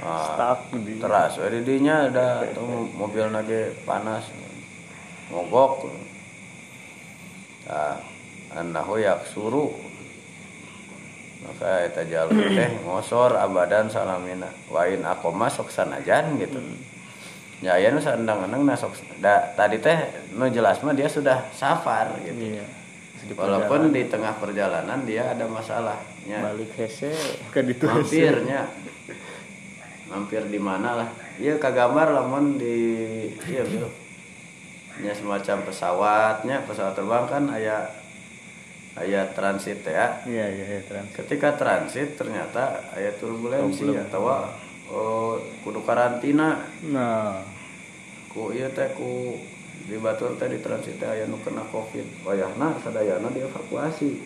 [SPEAKER 2] nah, teras. Di dinya ada tuh mobil nage panas mogok. Nah anahu yak suruh maka eta jalur teh ngosor abadan salamina. Wain aku masuk sanajan gitu. Ya ya nu sandang-andang nasok da, tadi teh nu jelas mah dia sudah safar gitu.
[SPEAKER 1] Iya Di
[SPEAKER 2] walaupun
[SPEAKER 1] perjalanan,
[SPEAKER 2] di tengah perjalanan dia ada masalahnya.
[SPEAKER 1] Balik hese ke hese.
[SPEAKER 2] mampirnya. Mampir di mana lah. Iya kagambar lamun di iya gitu. Nya semacam pesawatnya pesawat terbang kan aya aya transit ya.
[SPEAKER 1] Iya iya iya trans
[SPEAKER 2] ketika transit ternyata aya turbulensi
[SPEAKER 1] Turbulen-
[SPEAKER 2] atau oh, kudu karantina.
[SPEAKER 1] Nah.
[SPEAKER 2] Ku iya teh ku di batur teh di transit aya nu kena covid. Wayahna sadayana dievakuasi.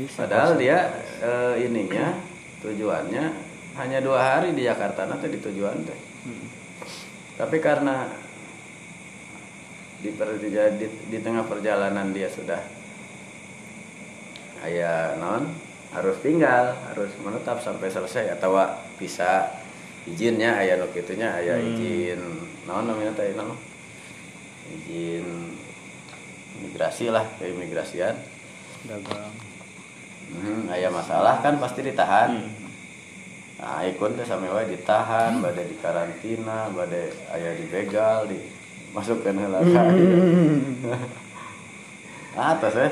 [SPEAKER 1] Bisa
[SPEAKER 2] Padahal dia eh, ininya tujuannya hanya dua hari di Jakarta nanti di tujuan teh. Tapi karena di, di, di, di tengah perjalanan dia sudah ayah non harus tinggal harus menetap sampai selesai atau bisa izinnya ayah itunya ayah izin. Non namanya teh non izin imigrasi lah keimigrasian
[SPEAKER 1] dagang
[SPEAKER 2] Hmm, aya masalah kan pasti ditahan. Nah, ikun teh sami wae ditahan, bade di karantina, bade aya dibegal, di masukkeun heula ka Ah, tos we.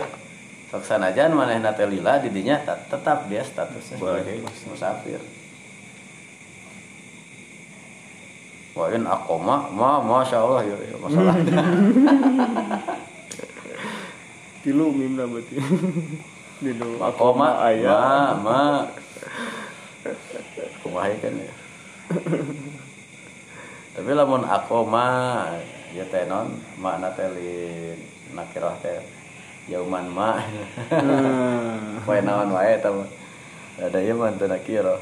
[SPEAKER 2] Sok sanajan manehna teh lila di dinya tet- tetap dia statusnya sebagai musafir. Wa in aqoma ma masya Allah ya, ya masalah.
[SPEAKER 1] tilu mimna berarti di do
[SPEAKER 2] Makoma
[SPEAKER 1] ayah.
[SPEAKER 2] ma ma. Kumaha kan ya. Tapi lamun akoma ya teh non makna teh li nakirah teh yauman ma.
[SPEAKER 1] Hmm.
[SPEAKER 2] poe naon wae eta mah. Ada ieu mah teu nakirah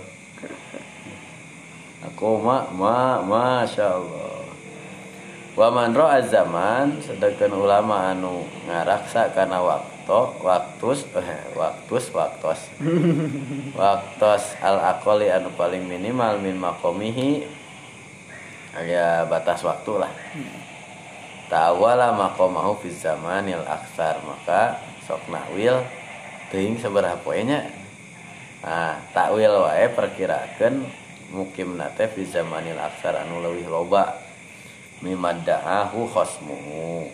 [SPEAKER 2] akoma ma masya Allah. Wa man ra'a zaman sedangkan ulama anu ngaraksa kana waktu waktus eh, waktus waktos. Waktos al akoli anu paling minimal min makomihi aya batas waktu lah. Ta'awala makomahu fi zamanil aksar maka sok nakwil teuing sabaraha poenya nah takwil wae perkirakeun mukim nate fi zamanil aksar anu leuwih loba. Mimadda'ahu khosmuhu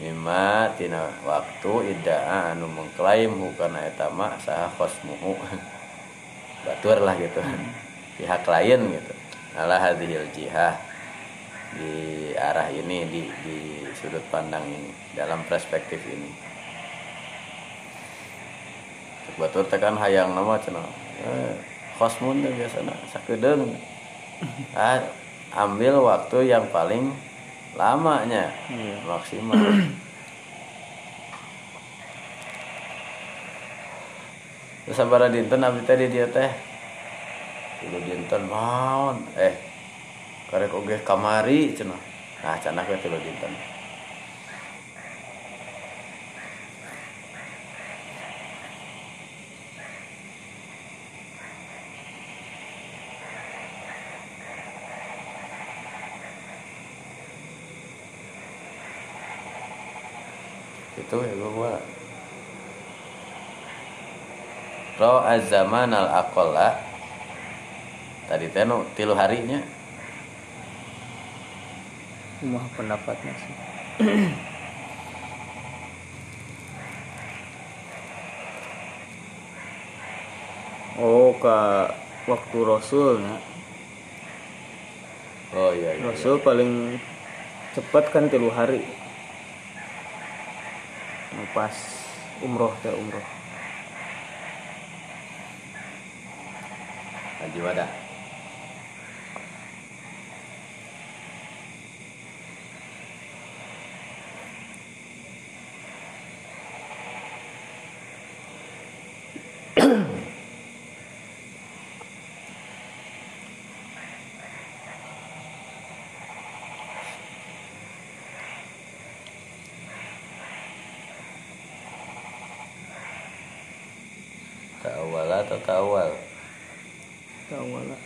[SPEAKER 2] mimma tina waktu idda'a anu mengklaim hukana eta ma saha khosmuhu batur lah gitu. Pihak lain gitu. Ala hadhil jihah. Di arah ini di, di sudut pandang ini. Dalam perspektif ini. Batur tekan hayang nama cenah. Eh, khosmun teh biasana sakedeung ah, ambil waktu yang paling lamanya
[SPEAKER 1] Iya.
[SPEAKER 2] maksimal. Terus sabaraha dinten abdi teh di dia teh. Tilu dinten maon eh karek oge kamari cenah. Nah cenah we tilu dinten itu ya gua ro azaman al akola tadi teh nu tilu harinya
[SPEAKER 1] Rumah pendapatnya sih. oh ke waktu Rasul nah.
[SPEAKER 2] oh iya, iya.
[SPEAKER 1] Rasul paling cepat kan tilu hari pas umroh teh umroh.
[SPEAKER 2] Haji wada Ta'awal
[SPEAKER 1] Tawala.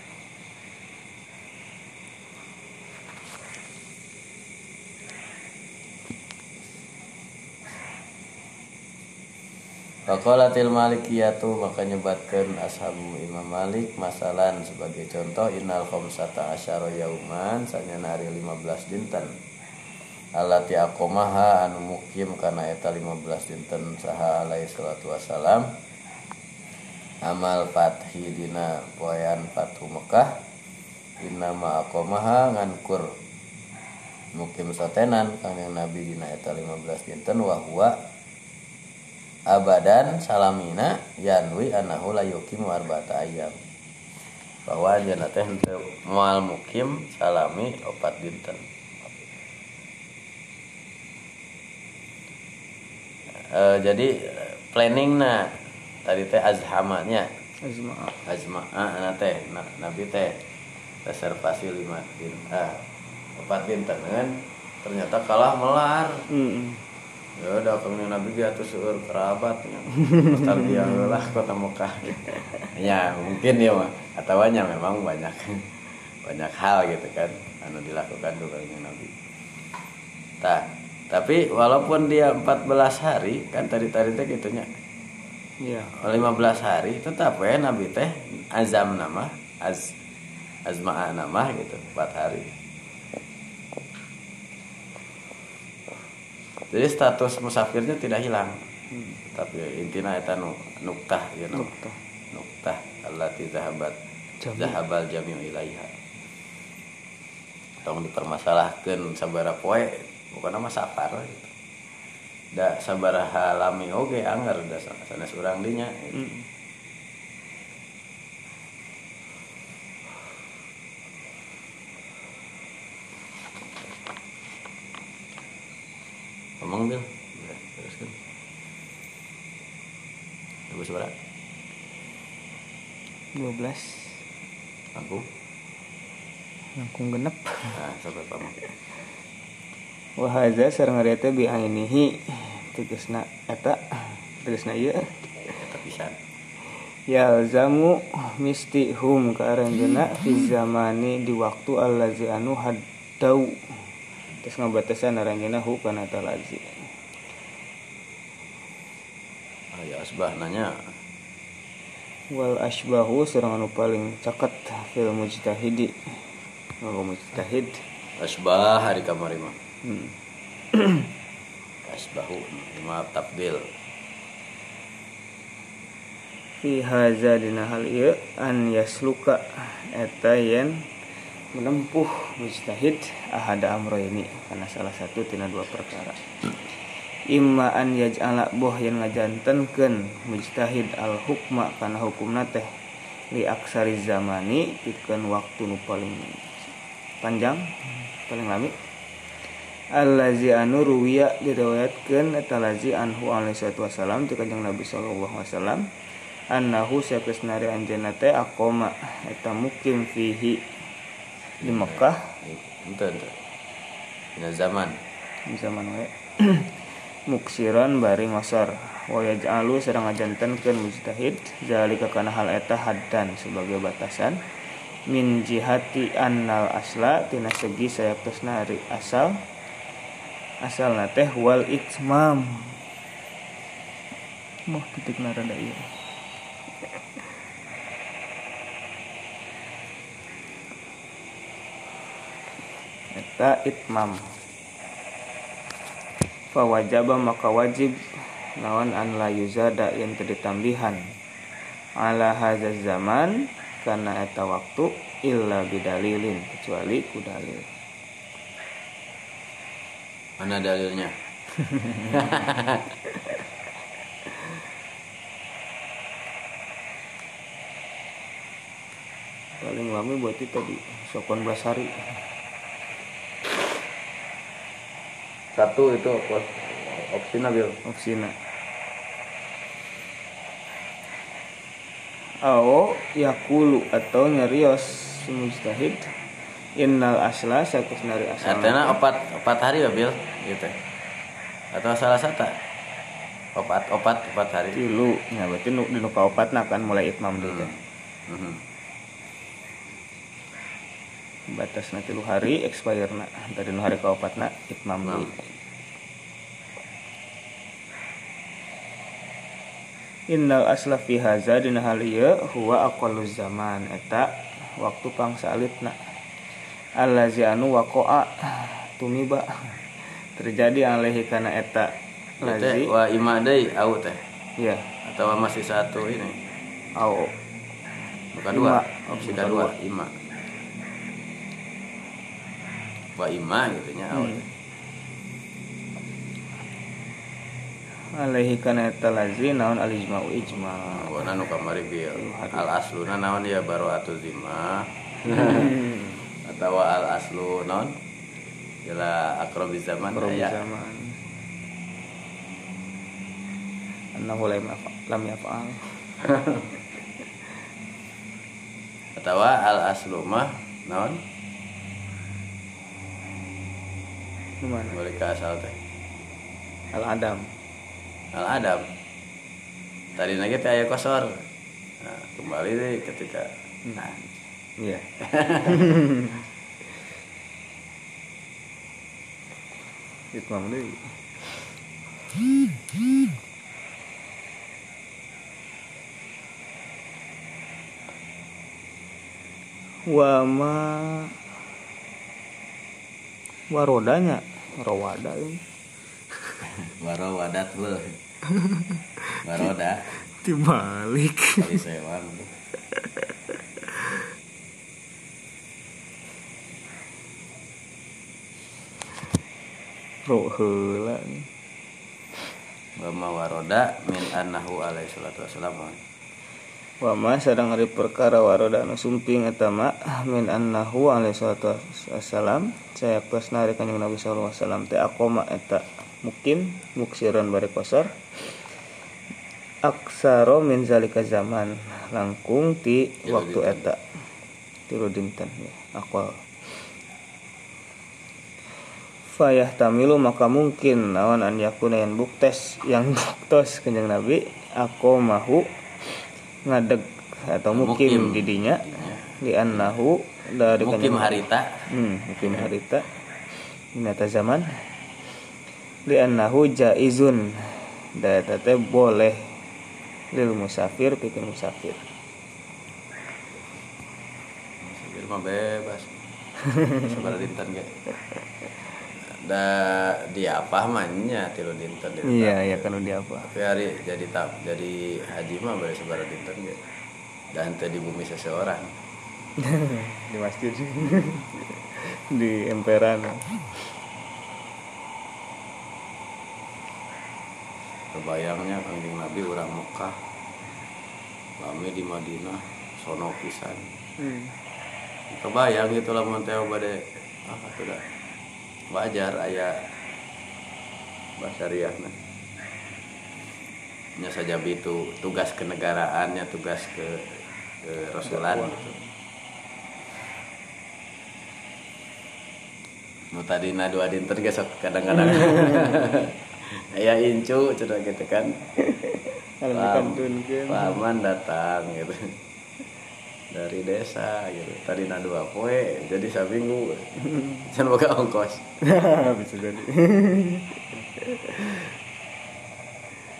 [SPEAKER 2] Faqalatil malikiyatu maka nyebatkan ashabu Imam Malik masalan sebagai contoh innal khamsata asyara yauman sanyana hari 15 dinten. Alati aqomaha anu mukim kana eta 15 dinten saha alaihi salatu wassalam amal fathi dina poean fathu Mekah. Innama aqomaha ngankur mukim sotenan. Kang Nabi dina eta 15 dinten wa huwa abadan salamina yanwi anahu la yukim arba'ata ayam bahwa anjeunna teh moal mukim salami opat dinten. E, jadi planning na tadi teh azhamanya.
[SPEAKER 1] Azma.
[SPEAKER 2] azma ah teh na, nabi teh. Reservasi lima din ah opat dinten kan? Ternyata kalah melar.
[SPEAKER 1] Mm
[SPEAKER 2] ya udah kemudian nabi dia tuh seueur kerabat ya. Nostalgia lah kota Mekah. Ya mungkin ya mah ataunya memang banyak banyak hal gitu kan anu dilakukan tuh kali nabi. Tak tapi walaupun dia 14 hari kan tadi tadi teh gitunya
[SPEAKER 1] Iya.
[SPEAKER 2] 15 hari tetap ya nabi teh. Azam nama az azmaa nama gitu 4 hari. Jadi status musafirnya tidak hilang. Tapi intinya itu nu, nuktah ya nama
[SPEAKER 1] Nuktah.
[SPEAKER 2] nuktah. Allati zahabat
[SPEAKER 1] Jami.
[SPEAKER 2] zahabal jami'u ilaiha. Tong dipermasalahkan sabara poe bukan nama safar gitu da sabaraha lami oge anggar da sanes urang dinya gitu.
[SPEAKER 1] Mm.
[SPEAKER 2] ngomong bil Udah, teruskan Ibu seberapa?
[SPEAKER 1] 12
[SPEAKER 2] Aku?
[SPEAKER 1] genep
[SPEAKER 2] Nah, sampai pamang
[SPEAKER 1] wahaza teh bi ainihi tegasna eta tegasna ieu
[SPEAKER 2] Eta pisan.
[SPEAKER 1] Yalzamu misti hum karanjeuna fi zamani di waktu allazi anu haddau. Terus ngabatasan aranjeuna hu kana talazi.
[SPEAKER 2] Ya asbah nanya.
[SPEAKER 1] Wal asbahu sareng anu paling caket fil mujtahidi. Nganggo mujtahid.
[SPEAKER 2] Asbah hari kamari mah.
[SPEAKER 1] Hmm.
[SPEAKER 2] Asbahu Maaf tabdil
[SPEAKER 1] fi haza dina hal ieu an yasluka eta yen menempuh mujtahid ahada amroini karena salah satu tina dua perkara. Imma an yaj'ala boh yang ngajantenkeun mujtahid al hukma kana hukumna teh li aksari zamani pikeun waktu nu paling panjang paling lami allazi anu ruwiya diriwayatkeun eta lazi anhu alaihi salatu wasalam ti kanjeng Nabi sallallahu alaihi wasallam annahu sakusnari anjeunna teh aqoma eta mukim fihi di Mekah
[SPEAKER 2] Ente ente. Dina zaman.
[SPEAKER 1] Di zaman we. Muksiran bari ngosor wa yaj'alu sareng ngajantenkeun mujtahid zalika kana hal eta haddan sebagai batasan min jihati annal asla tina segi sayaptosna ari asal asalna teh wal itmam. Moh titik rada ieu eta itmam. Fa wajaba maka wajib naon an la yuzada yang tambihan. Ala hadza zaman karena eta waktu illa bidalilin kecuali ku dalil
[SPEAKER 2] mana dalilnya
[SPEAKER 1] paling lama buat itu tadi sokon belas hari
[SPEAKER 2] satu itu opsi nabil
[SPEAKER 1] opsina. Ao yakulu atau nyarios si mujtahid innal asla sakus nari asal
[SPEAKER 2] artinya opat opat hari ya bil? Gitu. Atau salah satu? Opat opat opat hari.
[SPEAKER 1] Tilu ya berarti di nuka opat nah kan mulai itmam dulu teh
[SPEAKER 2] Mhm.
[SPEAKER 1] batas nanti lu hari expire na dari nu hari ka opat na itmam
[SPEAKER 2] Nah.
[SPEAKER 1] deui Innal asla fi haza dina hal ieu huwa aqallu zaman. Eta waktu pangsalitna allazi anu waqa'a tumiba. Terjadi alaihi kana eta lazi.
[SPEAKER 2] wa ima deui au teh.
[SPEAKER 1] Ya
[SPEAKER 2] atau masih satu ini.
[SPEAKER 1] Au.
[SPEAKER 2] Bukan dua. Opsi
[SPEAKER 1] Bukan
[SPEAKER 2] kedua
[SPEAKER 1] dua.
[SPEAKER 2] ima. Wa ima gitu nya au
[SPEAKER 1] Hmm. alaihi kana eta lazi naon al ijma'u ijma'
[SPEAKER 2] Wana nu kamari bil al asluna naon ya baru atu atau al aslu non? Ila akrobi zaman
[SPEAKER 1] Probi
[SPEAKER 2] ya?
[SPEAKER 1] zaman annahu lam lam yaf'al.
[SPEAKER 2] Atau al aslu mah non?
[SPEAKER 1] Di mana
[SPEAKER 2] boleh ke asal teh?
[SPEAKER 1] Al adam.
[SPEAKER 2] Al adam. Tadi lagi teh aya kosor. Nah kembali deh ketika nah
[SPEAKER 1] iya Itmam deui wa ma warodanya rawada ini.
[SPEAKER 2] Baru wadat bel baroda
[SPEAKER 1] dibalik
[SPEAKER 2] kali sewang
[SPEAKER 1] roh heula.
[SPEAKER 2] Waroda min annahu alaihi salatu wassalam.
[SPEAKER 1] Wa ma sadang ari perkara waroda anu sumping eta ma min annahu alaihi salatu wassalam saya pas nari kanjeng Nabi sallallahu alaihi wasallam teh aqoma eta mukim muksiran bari kosor. Aksaro min zalika zaman langkung ti waktu eta. Tilu dinten ya aqwal fayah tamilu maka mungkin nawan an yakuna yang buktes yang buktos kanjeng Nabi aku mahu ngadeg atau mukim,
[SPEAKER 2] Mukim.
[SPEAKER 1] didinya di annahu dari
[SPEAKER 2] mukim harita.
[SPEAKER 1] Hmm, mukim harita. Inata zaman. Li annahu jaizun. Da eta teh boleh lil musafir pikir musafir.
[SPEAKER 2] Sambil mah bebas. Sebar dinten ge da di apa mahnya tilu dinten di
[SPEAKER 1] iya iya kan udah apa
[SPEAKER 2] tapi hari jadi tak jadi haji mah boleh sebar dinten ge. Dan teh di bumi seseorang.
[SPEAKER 1] Di masjid. Di emperan.
[SPEAKER 2] Kebayangnya kanjeng Nabi orang Mekah lami di Madinah sono pisan.
[SPEAKER 1] Hmm.
[SPEAKER 2] kebayang gitu lah teh bade ah atuh dah wajar aya basariah nah nya saja itu tugas kenegaraannya tugas ke ke rasulan. Gitu. Nu tadi na dua dinten ge sok kadang-kadang. Aya incu cenah gitu kan. Paman datang gitu dari desa gitu. Tadi dua poe jadi sabinggu can boga ongkos.
[SPEAKER 1] Bisa jadi.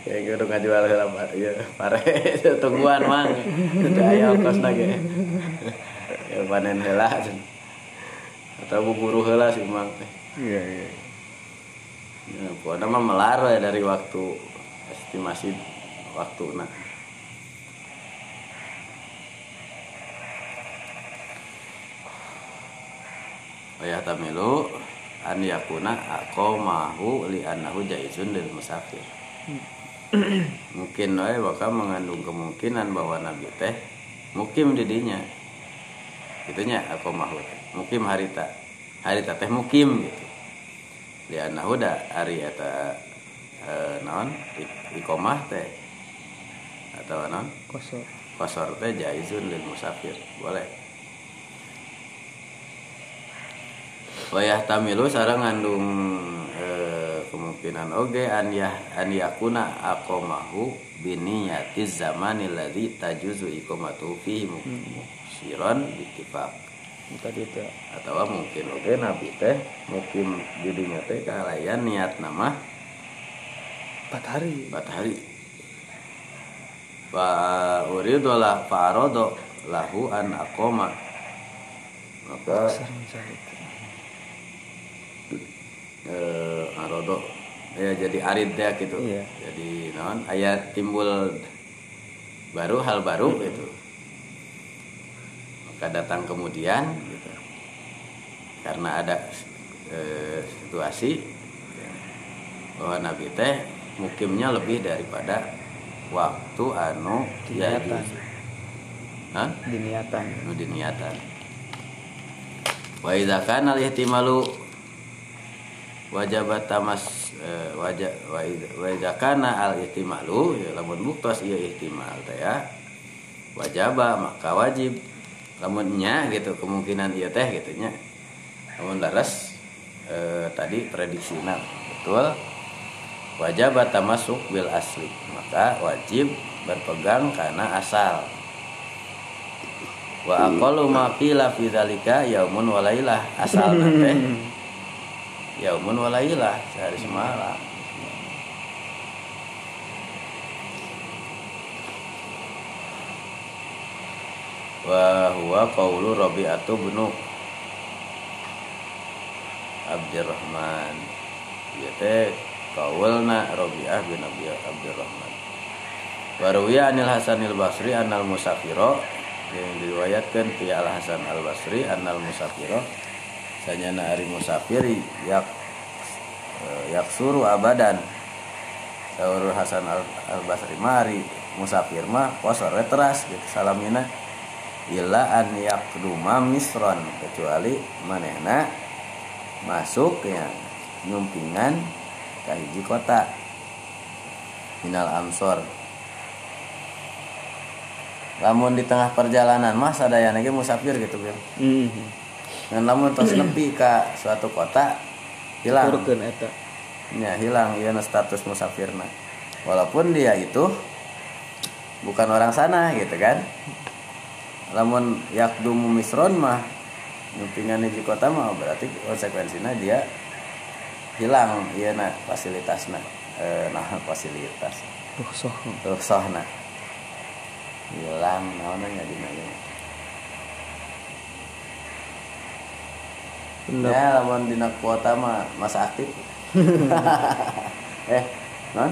[SPEAKER 2] Kayak gitu ngajual heula Pak. ya pare tungguan mang. Teu aya ongkos lagi. Ya panen heula atau buburu heula sih mang.
[SPEAKER 1] Iya iya.
[SPEAKER 2] Ya pokoknya mah melar we dari waktu estimasi waktu nah Wayah tamilu an yakuna aqamahu li annahu jaizun lil musafir. Mungkin wae bakal mengandung kemungkinan bahwa Nabi teh mukim di dinya. Gitunya aqamahu teh. Mukim harita. Harita teh mukim gitu. Li annahu da ari eta e, naon iqamah teh atau naon
[SPEAKER 1] kosong
[SPEAKER 2] kosor teh jaizun lil musafir. Boleh. Wayah tamilu sarang ngandung eh, kemungkinan oge an yah an yakuna aqamahu biniyati zamani alladzi tajuzu iqamatu fihi musiron bittifaq.
[SPEAKER 1] Tadi itu
[SPEAKER 2] atau mungkin oge nabi teh mungkin didinya teh kalayan niat nama
[SPEAKER 1] empat hari
[SPEAKER 2] empat hari fa uridu la fa arado lahu an aqama maka eh arodo. Ya jadi arid ya gitu.
[SPEAKER 1] Iya.
[SPEAKER 2] jadi non ayat timbul baru hal baru gitu. Maka datang kemudian gitu. Karena ada eh, situasi ya, bahwa nabi teh mukimnya lebih daripada waktu anu
[SPEAKER 1] Diniatan.
[SPEAKER 2] Hah?
[SPEAKER 1] diniatan.
[SPEAKER 2] Nu diniatan. Wa idza kana al-ihtimalu wajabat tamas eh, wajah idza kana al-ihtimalu ya lamun buktos ieu ihtimal teh ya. Wajaba maka wajib. Lamun nya gitu kemungkinan ieu teh gitu nya. Lamun laras eh, tadi prediksina betul. Wajabat tamasuk bil asli maka wajib berpegang karena asal. Wa aqallu ma qila fi dzalika yaumun wa lailah asal teh yaumun wa lailah sehari semalam. Wa huwa qaulu rabi'atu bin Abdurrahman ieu teh qaulna Rabi'ah bin Abdurrahman wa ruwiya anil Hasanil Basri annal musafiro yang diriwayatkan ti Al Hasan Al Basri annal musafiro sanyana ari musafir yak eh, yak suru abadan. Saur Hasan Al, Al Basri mari musafir mah posor we teras gitu salamina. Illa an yakduma misron kecuali manehna masuk ya nyumpingan ka hiji kota. Minal amsor lamun di tengah perjalanan mah sadaya ge musafir gitu kan
[SPEAKER 1] hmm.
[SPEAKER 2] Dan lamun tos nepi ka suatu kota hilang.
[SPEAKER 1] Turkeun eta.
[SPEAKER 2] Ya hilang ieu status musafirna. Walaupun dia itu bukan orang sana gitu kan. Lamun yakdumu misron mah nyumpingan di kota mah berarti konsekuensinya dia hilang iya na fasilitasna eh, nah fasilitas.
[SPEAKER 1] Rusuh
[SPEAKER 2] rusohna hilang naonnya di
[SPEAKER 1] bener.
[SPEAKER 2] Ya lamun dina kuota mah masa aktif eh non?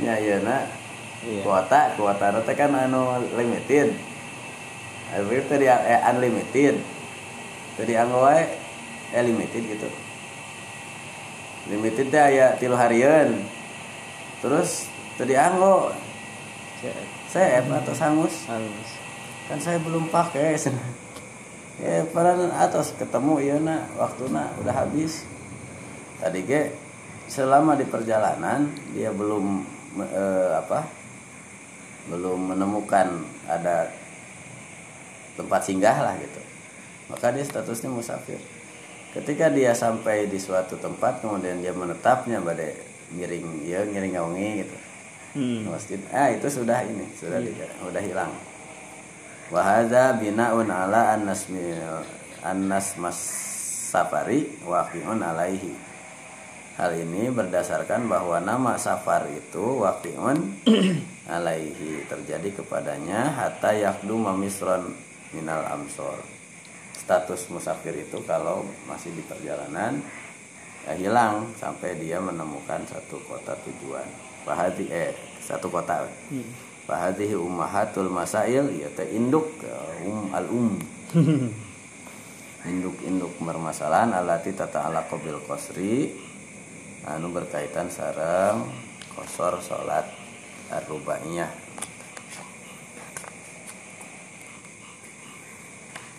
[SPEAKER 2] Ya iya na
[SPEAKER 1] iya.
[SPEAKER 2] Kuota kuota teh kan anu limited. Tapi tadi eh, unlimited. Tadi anggo wae eh limited gitu. Limited teh aya tilu harian. Terus tadi anggo saya atau sangus?
[SPEAKER 1] Halus
[SPEAKER 2] kan saya belum pakai ya para atas ketemu ya nak. Waktu nak udah habis. Tadi ke selama di perjalanan dia belum eh, apa belum menemukan ada tempat singgah lah gitu. Maka dia statusnya musafir. Ketika dia sampai di suatu tempat kemudian dia menetapnya pada ngiring ya ngawengi gitu.
[SPEAKER 1] Hmm.
[SPEAKER 2] masjid. Ah itu sudah ini sudah tidak sudah hilang wahada binaun ala annas annas mas safari waqiun alaihi. Hal ini berdasarkan bahwa nama safar itu waqi'un alaihi. Terjadi kepadanya hatta yakdu misron minal amsor. Status musafir itu kalau masih di perjalanan ya hilang sampai dia menemukan satu kota tujuan. Fahadi eh satu kota Fahadihi ummahatul masail ya teh induk um al um. Induk-induk permasalahan alati tata ala qabil qasri anu berkaitan sarang kosor salat arubainya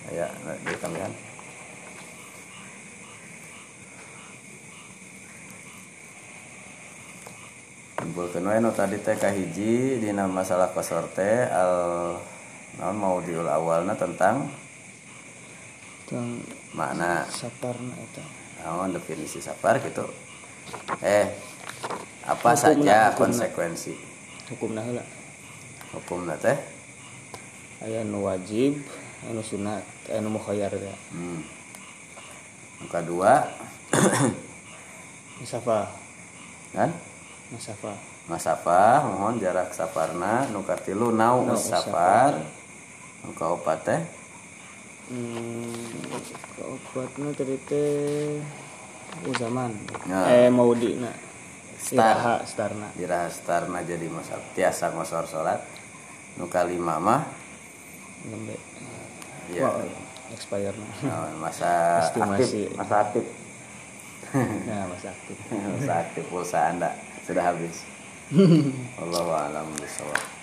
[SPEAKER 2] ya di kumpulkeun we nu tadi teh kahiji dina masalah kosor teh al naon mau diul awalna tentang
[SPEAKER 1] tentang
[SPEAKER 2] makna.
[SPEAKER 1] saparna eta.
[SPEAKER 2] Naon definisi safar gitu eh apa
[SPEAKER 1] Hukumna,
[SPEAKER 2] saja
[SPEAKER 1] hukumna.
[SPEAKER 2] konsekuensi?
[SPEAKER 1] Hukumna heula.
[SPEAKER 2] Hukumna teh?
[SPEAKER 1] Aya nu wajib anu sunat anu mukhayyar teh
[SPEAKER 2] hmm. Yang kedua
[SPEAKER 1] musafa.
[SPEAKER 2] Kan masafah mohon jarak safarna nu katilu nau safar nu kaopat teh
[SPEAKER 1] hmm obatna tadi teh uzaman
[SPEAKER 2] Ya.
[SPEAKER 1] eh maudina.
[SPEAKER 2] Star.
[SPEAKER 1] iraha starna.
[SPEAKER 2] Jadi masa tiasa ngosor salat nu kalima mah.
[SPEAKER 1] Lembe
[SPEAKER 2] ya.
[SPEAKER 1] Wah, expire na
[SPEAKER 2] naon, masa
[SPEAKER 1] Estimasi.
[SPEAKER 2] aktif masa aktif.
[SPEAKER 1] Nah masa aktif.
[SPEAKER 2] Masa aktif pulsa anda sudah habis. Allahu a'lam bishawab